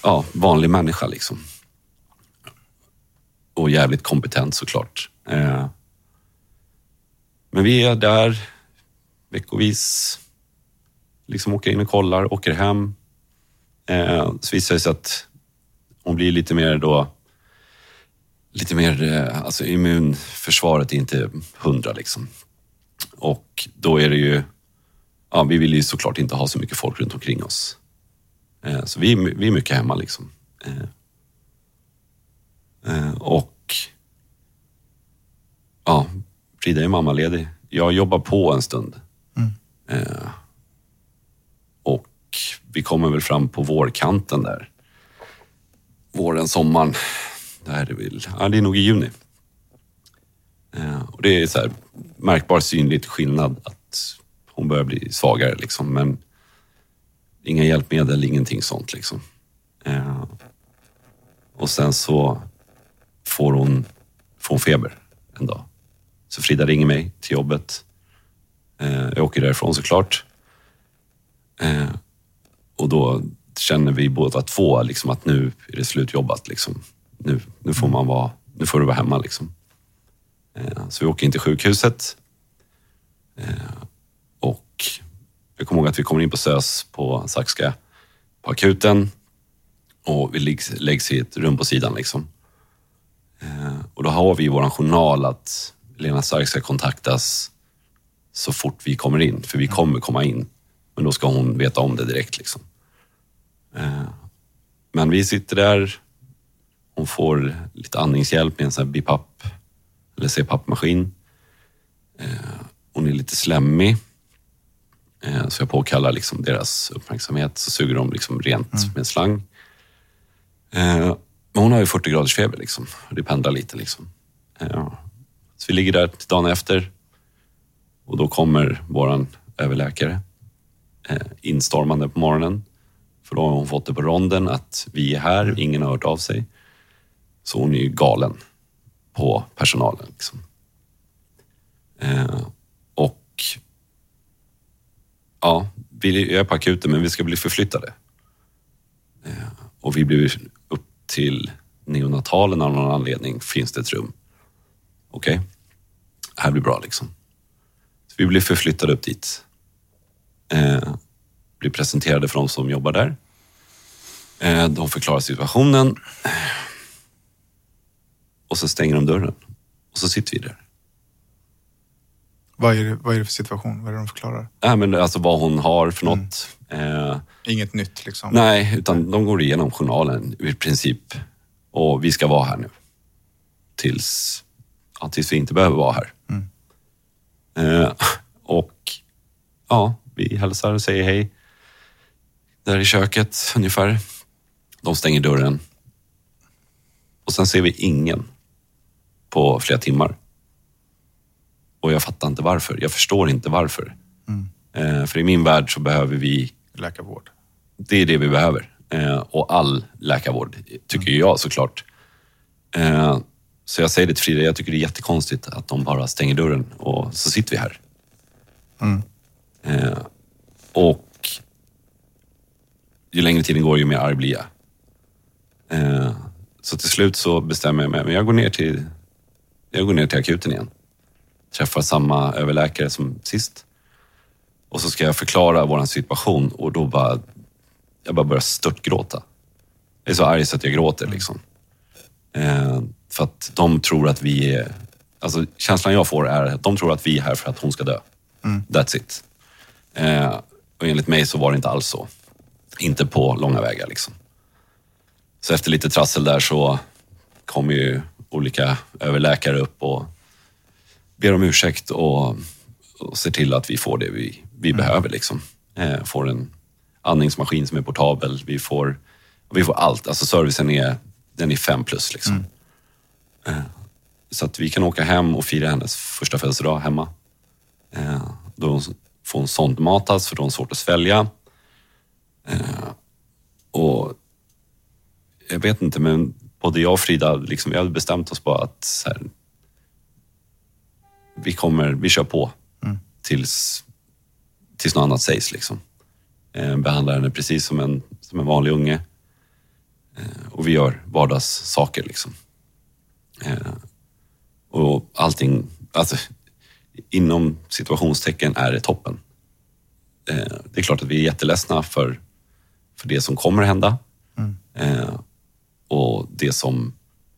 ja, vanlig människa liksom. Och jävligt kompetent såklart. Eh, men vi är där veckovis. Liksom åker in och kollar, åker hem. Eh, så visar det sig att hon blir lite mer då... Lite mer... Eh, alltså immunförsvaret är inte hundra liksom. Och då är det ju... Ja, vi vill ju såklart inte ha så mycket folk runt omkring oss. Eh, så vi, är vi är mycket hemma liksom. Eh, och och... Ja, Frida är mammaledig. Jag jobbar på en stund. Eh, och vi kommer väl fram på vårkanten där. Våren, sommaren. Det här är väl, ja det är nog i juni. Eh, och det är så här märkbar synligt skillnad att hon börjar bli svagare liksom. Men inga hjälpmedel, ingenting sånt liksom. Eh, och sen så får hon, får hon feber en dag. Så Frida ringer mig till jobbet. Eh, jag åker därifrån såklart. Eh, och då känner vi båda två liksom att nu är det slutjobbat. Liksom. Nu, nu, får man vara, nu får du vara hemma. Liksom. Eh, så vi åker in till sjukhuset. Och jag kommer ihåg att vi kommer in på SÖS på Saxka på akuten. Och vi läggs, läggs i ett rum på sidan. Liksom. Eh, och då har vi i vår journal att Lena Stark ska kontaktas så fort vi kommer in. För vi kommer komma in. Men då ska hon veta om det direkt. Liksom. Eh, Men vi sitter där. Hon får lite andningshjälp med en sån här BiPAP eller CPAP-maskin. Eh, Hon är lite slemmig. Så jag påkallar liksom deras uppmärksamhet. Så suger de liksom rent med en slang. Men hon har ju 40 graders feber. Liksom. Det pendlar lite. Liksom. Ja. Så vi ligger där till dagen efter. Och då kommer våran överläkare eh, instormande på morgonen. För då har hon fått det på ronden att vi är här, ingen har hört av sig. Så hon är ju galen på personalen. Liksom. Eh, och ja, vi är på akuten men vi ska bli förflyttade. Eh, och vi blir till neonatalen av någon anledning finns det ett rum. Okej, det här blir bra liksom. Så vi blir förflyttade upp dit. Eh, blir presenterade för de som jobbar där. Eh, de förklarar situationen. Och så stänger de dörren. Och så sitter vi där. Vad är, det, vad är det för situation? Vad är det de förklarar? Nej, men alltså vad hon har för något. Eh, Inget nytt liksom? nej, utan de går igenom journalen i princip. Och vi ska vara här nu. Tills, ja, tills vi inte behöver vara här. Eh, och ja, vi hälsar och säger hej. Där i köket ungefär. De stänger dörren. Och sen ser vi ingen på flera timmar. Och jag fattar inte varför. Jag förstår inte varför. Eh, för i min värld så behöver vi Läkarvård? det är det vi behöver. Eh, och all läkarvård, tycker jag såklart. Eh, så jag säger det till Frida, jag tycker det är jättekonstigt att de bara stänger dörren och så sitter vi här. Eh, och ju längre tiden går, ju mer arg blir jag. Så till slut så bestämmer jag mig, men jag går ner till, jag går ner till akuten igen. Träffar samma överläkare som sist. Och så ska jag förklara vår situation och då bara, jag bara börjar störtgråta. Jag är så arg så att jag gråter liksom. Eh, för att de tror att vi är, alltså känslan jag får är att de tror att vi är här för att hon ska dö. That's it. Eh, och enligt mig så var det inte alls så. Inte på långa vägar liksom. Så efter lite trassel där så kommer ju olika överläkare upp och ber om ursäkt och, och ser till att vi får det vi, vi behöver. Liksom. Eh, får en andningsmaskin som är portabel. Vi får, vi får allt. Alltså servicen är, den är fem plus. Liksom. Eh, så att vi kan åka hem och fira hennes första födelsedag hemma. Eh, då får hon sondmatas för då har hon svårt att svälja. Eh, och jag vet inte, men både jag och Frida, liksom, vi hade bestämt oss bara att här, vi kommer, vi kör på tills, tills något annat sägs. Liksom. Eh, behandlar henne precis som en, som en vanlig unge. Eh, och vi gör vardagssaker. Liksom. Eh, och allting, alltså, inom situationstecken är det toppen. Eh, det är klart att vi är jätteledsna för, för det som kommer hända. Eh, och det som,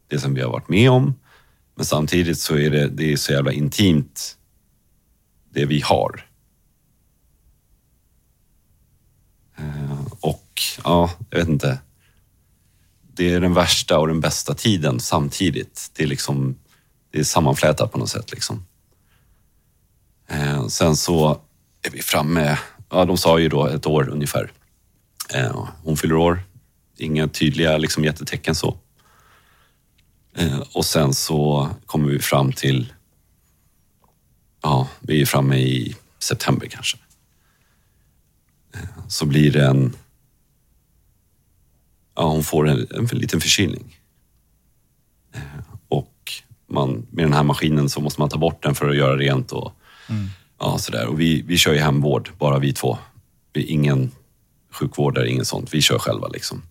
det som vi har varit med om. Men samtidigt så är det, det är så jävla intimt, det vi har. Eh, och ja, jag vet inte. Det är den värsta och den bästa tiden samtidigt. Det är liksom, det är sammanflätat på något sätt liksom. Eh, sen så är vi framme, ja de sa ju då ett år ungefär. Eh, hon fyller år, inga tydliga liksom, jättetecken så. Eh, och sen så kommer vi fram till, ja, vi är framme i september kanske. Eh, så blir det en, ja hon får en, en liten förkylning. Eh, och man, med den här maskinen så måste man ta bort den för att göra rent och ja, sådär. Och vi, vi kör ju hemvård, bara vi två. Vi ingen sjukvårdare, ingen sånt. Vi kör själva liksom.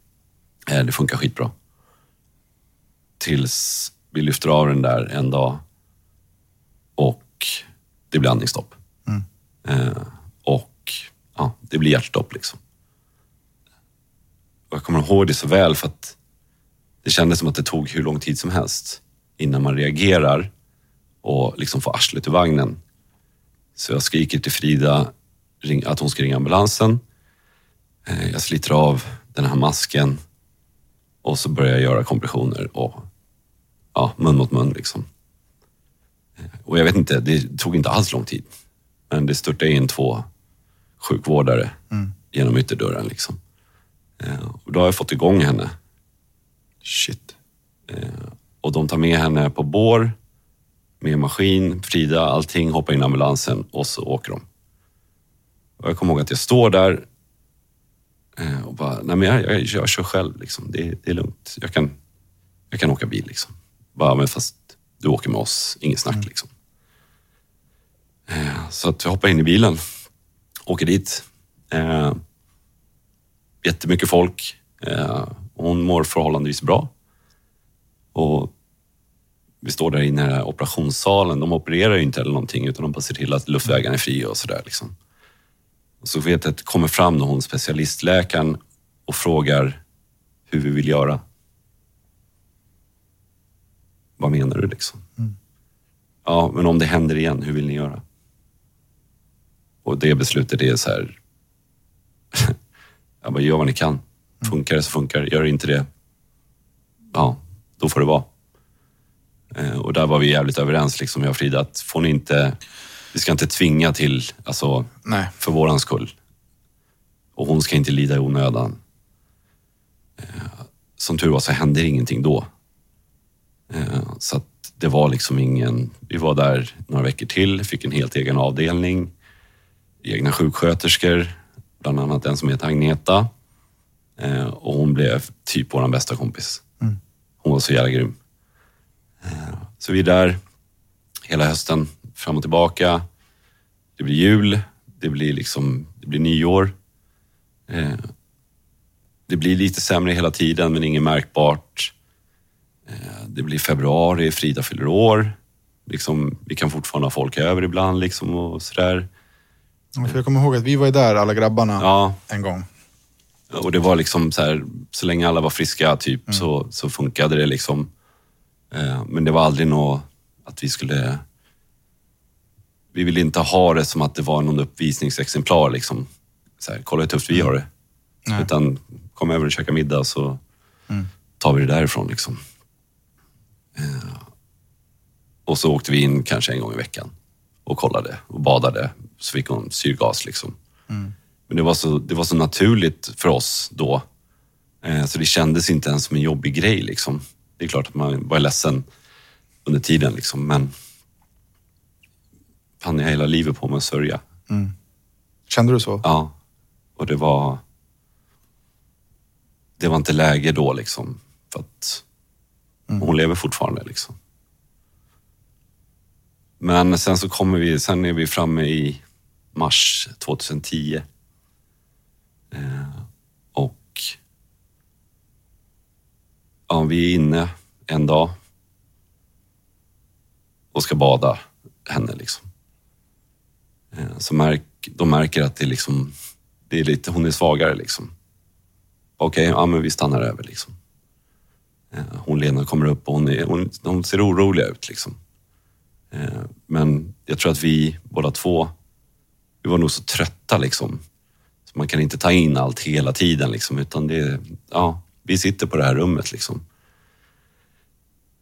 Det funkar skitbra. Tills vi lyfter av den där en dag och det blir andningsstopp. Eh, och ja, det blir hjärtstopp liksom. Och jag kommer ihåg det så väl för att det kändes som att det tog hur lång tid som helst innan man reagerar och liksom får arslet ur vagnen. Så jag skriker till Frida att hon ska ringa ambulansen. Eh, Jag sliter av den här masken och så börjar jag göra kompressioner och ja, mun mot mun liksom. Eh, Och jag vet inte, det tog inte alls lång tid. Men det störtade in två sjukvårdare genom ytterdörren liksom. Eh, Och då har jag fått igång henne. Shit. Och de tar med henne på bår med maskin, Frida, allting, hoppar in i ambulansen och så åker de. Och jag kommer ihåg att jag står där eh, och bara, nej men jag, jag, jag kör själv liksom. Det, det är lugnt. Jag kan, jag kan åka bil liksom. Bara, men fast du åker med oss, inget snack liksom. Eh, Så att jag hoppar in i bilen, åker dit. Eh, jättemycket folk. Eh, hon mår förhållandevis bra. Och vi står där inne i den här operationssalen. De opererar ju inte eller någonting utan de bara ser till att luftvägarna är fria och sådär. Liksom. Och så vet jag att det kommer fram då hon specialistläkaren och frågar hur vi vill göra. Vad menar du liksom? Ja, men om det händer igen, hur vill ni göra? Och det beslutet är så här... [laughs] jag bara, gör vad ni kan. Funkar det så funkar. Gör det inte det, ja, då får det vara. Eh, Och där var vi jävligt överens, liksom, jag och Frida, att får ni inte... Vi ska inte tvinga till, alltså, Nej. för våran skull. Och hon ska inte lida i onödan. Eh, Som tur var så hände ingenting då. Eh, Så det var liksom ingen... Vi var där några veckor till, fick en helt egen avdelning. Egna sjuksköterskor, bland annat en som heter Agneta. Eh, Och hon blev typ vår bästa kompis. Hon var så jävla grym. Eh, Så vi är där hela hösten, fram och tillbaka. Det blir jul, det blir, liksom, det blir nyår. Det blir lite sämre hela tiden, men inget märkbart. Eh, Det blir februari, Frida fyller år. Liksom, vi kan fortfarande ha folk över ibland liksom och sådär. Ja, jag kommer ihåg att vi var där, alla grabbarna, Ja, en gång. och det var liksom så här, så länge alla var friska typ så, så funkade det liksom. Eh, Men det var aldrig något att vi skulle... Vi ville inte ha det som att det var någon uppvisningsexemplar liksom. Så här, kolla hur tufft vi har det. Nej. Utan kom över och käka middag så tar vi det därifrån liksom. Eh, Och så åkte vi in kanske en gång i veckan och kollade och badade. Så fick hon syrgas liksom. Men det var, så, det var så naturligt för oss då. Eh, så det kändes inte ens som en jobbig grej. Liksom. Det är klart att man var ledsen under tiden, liksom, men fan, jag hela livet på mig att sörja. Kände du så? Ja, och det var... Det var inte läge då liksom. För att Mm. hon lever fortfarande liksom. Men sen så kommer vi, sen är vi framme i mars 2010. Eh, och ja, vi är inne en dag och ska bada henne liksom. Eh, så märk, de märker att det är liksom, det är lite, hon är svagare liksom. Okej, ja men vi stannar över liksom. Eh, Hon Lena kommer upp och hon, är, hon, hon ser orolig ut liksom. Eh, Men jag tror att vi båda två, vi var nog så trötta liksom. Så man kan inte ta in allt hela tiden liksom, utan det, ja, vi sitter på det här rummet liksom.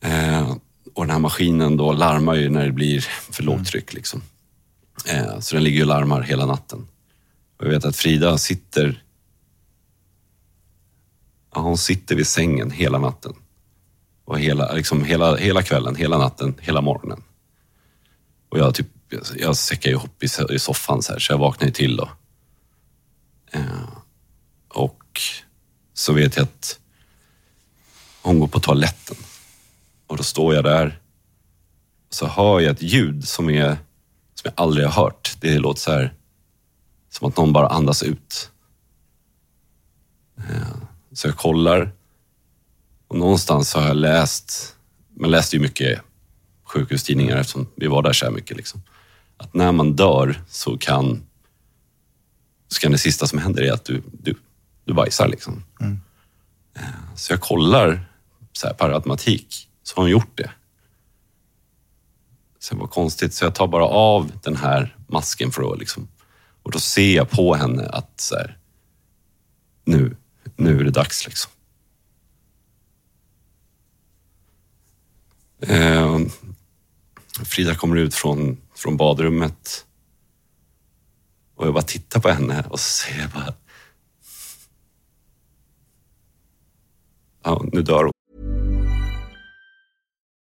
Eh, och den här maskinen då larmar ju när det blir för lågt tryck liksom. Eh, så den ligger och larmar hela natten. Och jag vet att Frida sitter ja, hon sitter vid sängen hela natten. Och hela, liksom hela, hela kvällen, hela natten, hela morgonen. Och jag, typ, jag säckar ju ihop i, i soffan så här, så jag vaknar till då. Eh, och så vet jag att hon går på toaletten. Och då står jag där. Så hör jag ett ljud som, är, som jag aldrig har hört. Det låter så här Som att någon bara andas ut. Eh, Så jag kollar. Och någonstans har jag läst, man läste ju mycket sjukhustidningar eftersom vi var där så här mycket. Liksom. Att när man dör så kan, så kan det sista som händer är att du, du, du bajsar. Liksom. Eh, Så jag kollar så här, per automatik, så har hon gjort det. Så det var konstigt, så jag tar bara av den här masken för att liksom, och då ser jag på henne att så här, nu, nu är det dags liksom. Eh, Frida kommer ut från, från badrummet och jag bara tittar på henne och så säger jag bara... Ja, nu dör hon.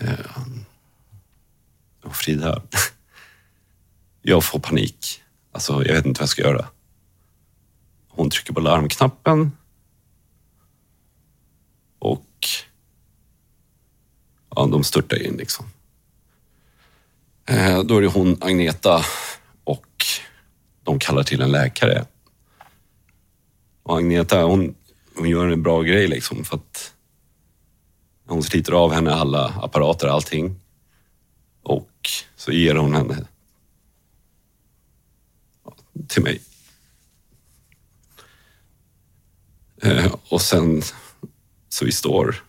Eh, och Frida, [laughs] jag får panik. Alltså, jag vet inte vad jag ska göra. Hon trycker på larmknappen. Och ja, de störtar in liksom. Eh, då är det hon, Agneta, och de kallar till en läkare. Och Agneta, hon, hon gör en bra grej liksom för att hon sliter av henne alla apparater, allting. Och så ger hon henne till mig. Eh, och sen så vi står,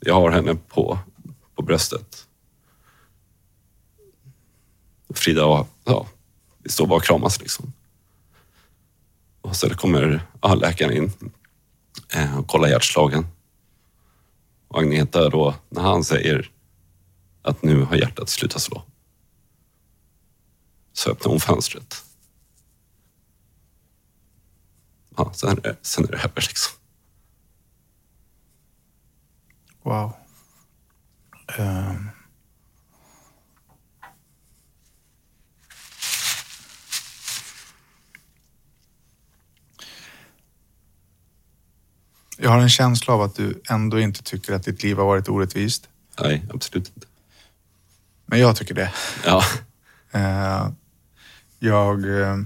jag har henne på, på bröstet. Frida och ja, vi står bara och kramas liksom. Och sen kommer ja, läkaren in eh, och kollar hjärtslagen. Och Agneta då, när han säger att nu har hjärtat slutat slå. Så öppnar hon fönstret. Ja, sen är det, sen är det över liksom. Wow. Um. Jag har en känsla av att du ändå inte tycker att ditt liv har varit orättvist. Nej, absolut inte. Men jag tycker det. Ja, [laughs] Eh, jag... eh,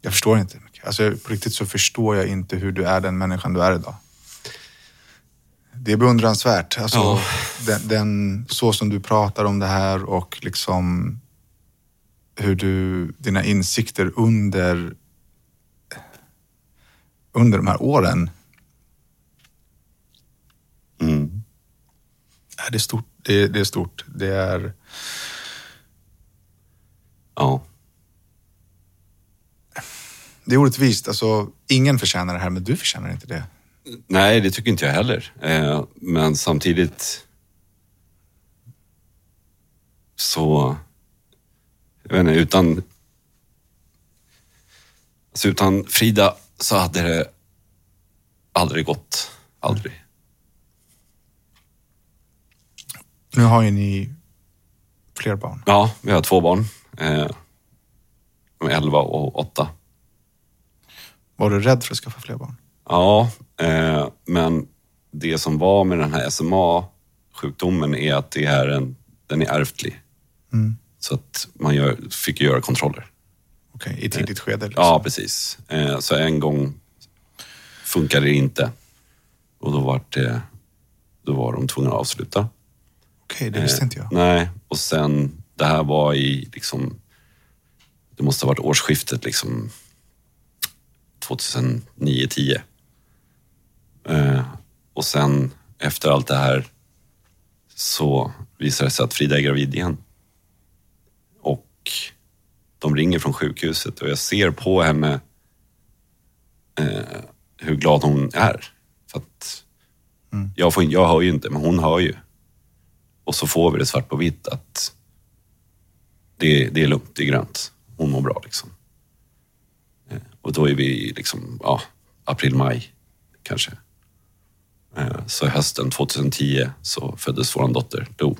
jag förstår inte. Alltså, på riktigt så förstår jag inte hur du är den människan du är idag. Det är beundransvärt. Alltså, Ja. den, den, så som du pratar om det här och liksom hur du, dina insikter under, under de här åren. mm. Ja, Det är stort. Det, det är stort. Det är... ja. Det är orättvist. Alltså, ingen förtjänar det här, men du förtjänar inte det. Nej, det tycker inte jag heller. Eh, men samtidigt så... Jag vet inte, utan... Alltså utan Frida så hade det aldrig gått. Aldrig. Nu har ju ni fler barn. Ja, vi har två barn. Eh, de är 11 och 8. Var du rädd för att skaffa fler barn? Ja, eh, men det som var med den här SMA-sjukdomen är att det är en, den är ärftlig. Mm. Så att man gör, fick göra kontroller. Okej, i tidigt skede. Liksom. Ja, precis. Eh, så en gång funkade det inte. Och då var, det, då var de tvungna att avsluta. Okej, det visste inte jag. Nej, och sen det här var i liksom, det måste ha varit årsskiftet liksom 2009-10. Eh, och sen efter allt det här så visar det sig att Frida är gravid igen. Och de ringer från sjukhuset och jag ser på henne eh, hur glad hon är. För att jag, får, jag hör ju inte, men hon hör ju. Och så får vi det svart på vitt att det, det är lugnt, det är grönt. Hon mår bra liksom. Eh, Och då är vi liksom, ja, april, maj kanske. Eh, Så hösten 2010 så föddes vår dotter Do.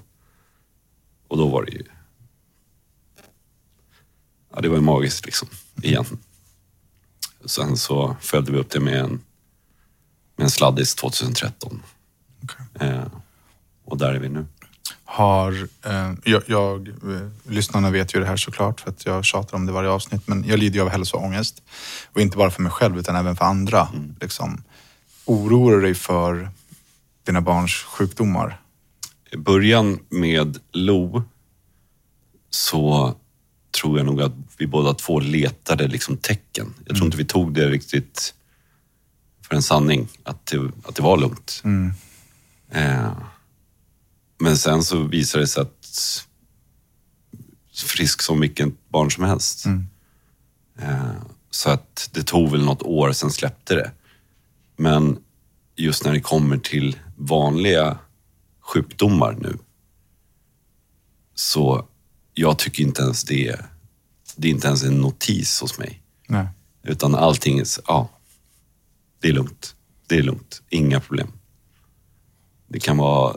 Och då var det ju... Ja, det var ju magiskt liksom, igen. Sen så följde vi upp det med en, med en sladdis 2013. Okej. Eh, och där är vi nu. Har, eh, jag, jag, eh, lyssnarna vet ju det här såklart för att jag tjatar om det varje avsnitt, men jag lider ju av hälsoångest. Och inte bara för mig själv utan även för andra. Liksom, oroar du dig för dina barns sjukdomar? I början med Lo så tror jag nog att vi båda två letade liksom tecken. Jag tror inte vi tog det riktigt för en sanning, att det, att det var lugnt. Eh, men sen så visade det sig att frisk som vilket barn som helst. Eh, så att det tog väl något år, sen släppte det. Men just när det kommer till vanliga sjukdomar nu så jag tycker inte ens det det är inte ens en notis hos mig. Nej. Utan allting är, ja, det är lugnt. Det är lugnt. Inga problem. Det kan vara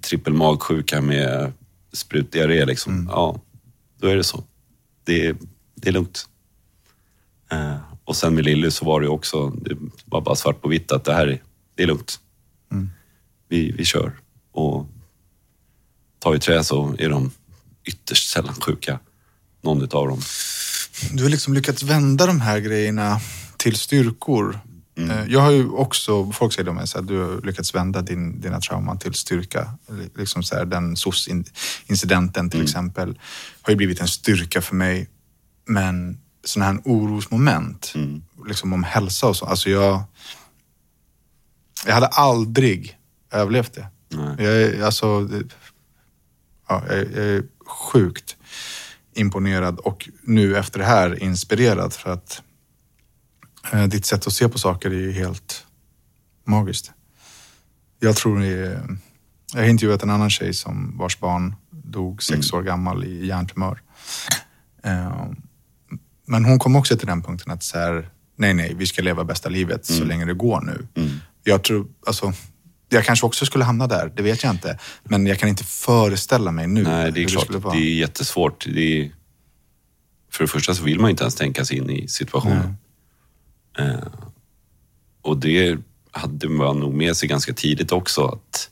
trippelmagsjuka med sprutdiarré liksom. Ja, då är det så. Det är, det är lugnt. Eh, och sen med Lilly så var det också, det var bara svart på vitt att det här är, det är lugnt. Vi, vi kör. Och tar i trä så är de ytterst sällan sjuka. Någon utav dem. Du har liksom lyckats vända de här grejerna till styrkor. Eh, Jag har ju också, folk säger om mig att du har lyckats vända din, dina trauman till styrka. Liksom så här, den SOS-incidenten till exempel har ju blivit en styrka för mig. Men sådana här orosmoment, liksom om hälsa och så. Alltså jag, jag hade aldrig överlevt det. Nej. Jag, alltså, ja, jag, jag är sjukt imponerad och nu efter det här inspirerad för att eh, ditt sätt att se på saker är ju helt magiskt. Jag tror det är, Jag har intervjuat en annan tjej som vars barn dog sex år gammal i hjärntumör. Eh, men hon kom också till den punkten att så här, nej, nej, vi ska leva bästa livet så länge det går nu. Jag tror, alltså, jag kanske också skulle hamna där, det vet jag inte. Men jag kan inte föreställa mig nu Nej, det är klart. Det vara. är jättesvårt. Det är, för det första så vill man inte ens tänka sig in i situationen. Eh, och det hade man nog med sig ganska tidigt också. Att,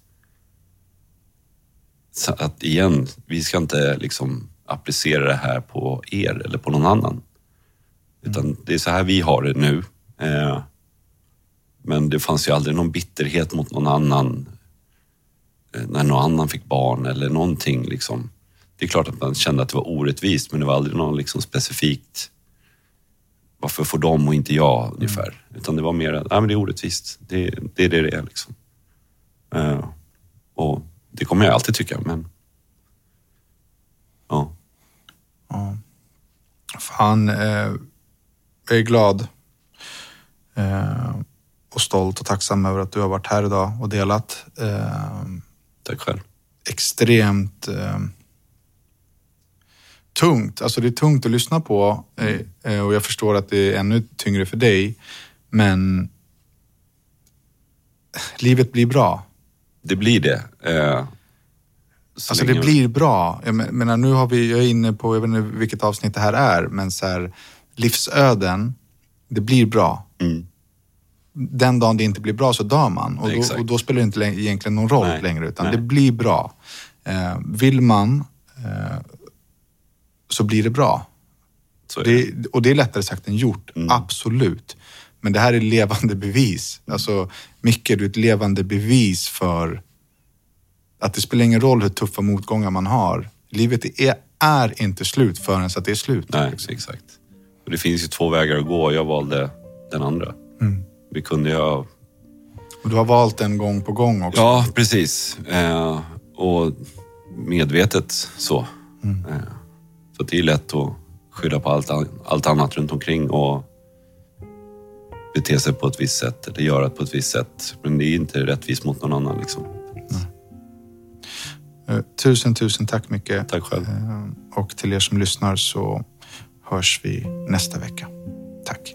att igen, vi ska inte liksom applicera det här på er eller på någon annan. Utan det är så här vi har det nu. Eh, men det fanns ju aldrig någon bitterhet mot någon annan eh, när någon annan fick barn eller någonting. Liksom. Det är klart att man kände att det var orättvist men det var aldrig någon liksom specifikt varför får de och inte jag ungefär. Utan det var mer att, men det är orättvist. Det, det är det det är liksom. Eh, och det kommer jag alltid tycka men ja. Fan, eh, jag är glad och stolt och tacksam över att du har varit här idag och delat. Eh, Tack själv. extremt eh, tungt. Alltså det är tungt att lyssna på eh, eh, och jag förstår att det är ännu tyngre för dig. Men livet blir bra. Det blir det. Eh, så Alltså det blir bra. Jag men- menar, nu har vi, jag är inne på, jag vet inte vilket avsnitt det här är, men så här, livsöden, det blir bra. Mm. Den dagen det inte blir bra så dör man och då, och då spelar det inte egentligen någon roll Nej, längre utan nej. det blir bra. Eh, vill man eh, så blir det bra. Det. Det, och det är lättare sagt än gjort, Mm. absolut. Men det här är levande bevis. Alltså, Micke, du är ett levande bevis för att det spelar ingen roll hur tuffa motgångar man har. Livet är, är inte slut förrän så att det är slut. Nej, exakt. Och det finns ju två vägar att gå. Jag valde den andra. Mm. Vi kunde ju ha... Och du har valt den gång på gång också. Ja, precis. Eh, och medvetet så. Mm. Eh, så det är lätt att skylla på allt, allt annat runt omkring och bete sig på ett visst sätt eller göra på ett visst sätt. Men det är inte rättvist mot någon annan. Liksom. Eh, Tusen, tusen tack mycket. Tack själv. Eh, Och till er som lyssnar så hörs vi nästa vecka. Tack.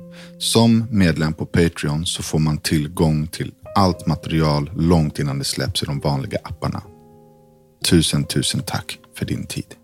Som medlem på Patreon så får man tillgång till allt material långt innan det släpps i de vanliga apparna. Tusen, tusen tack för din tid.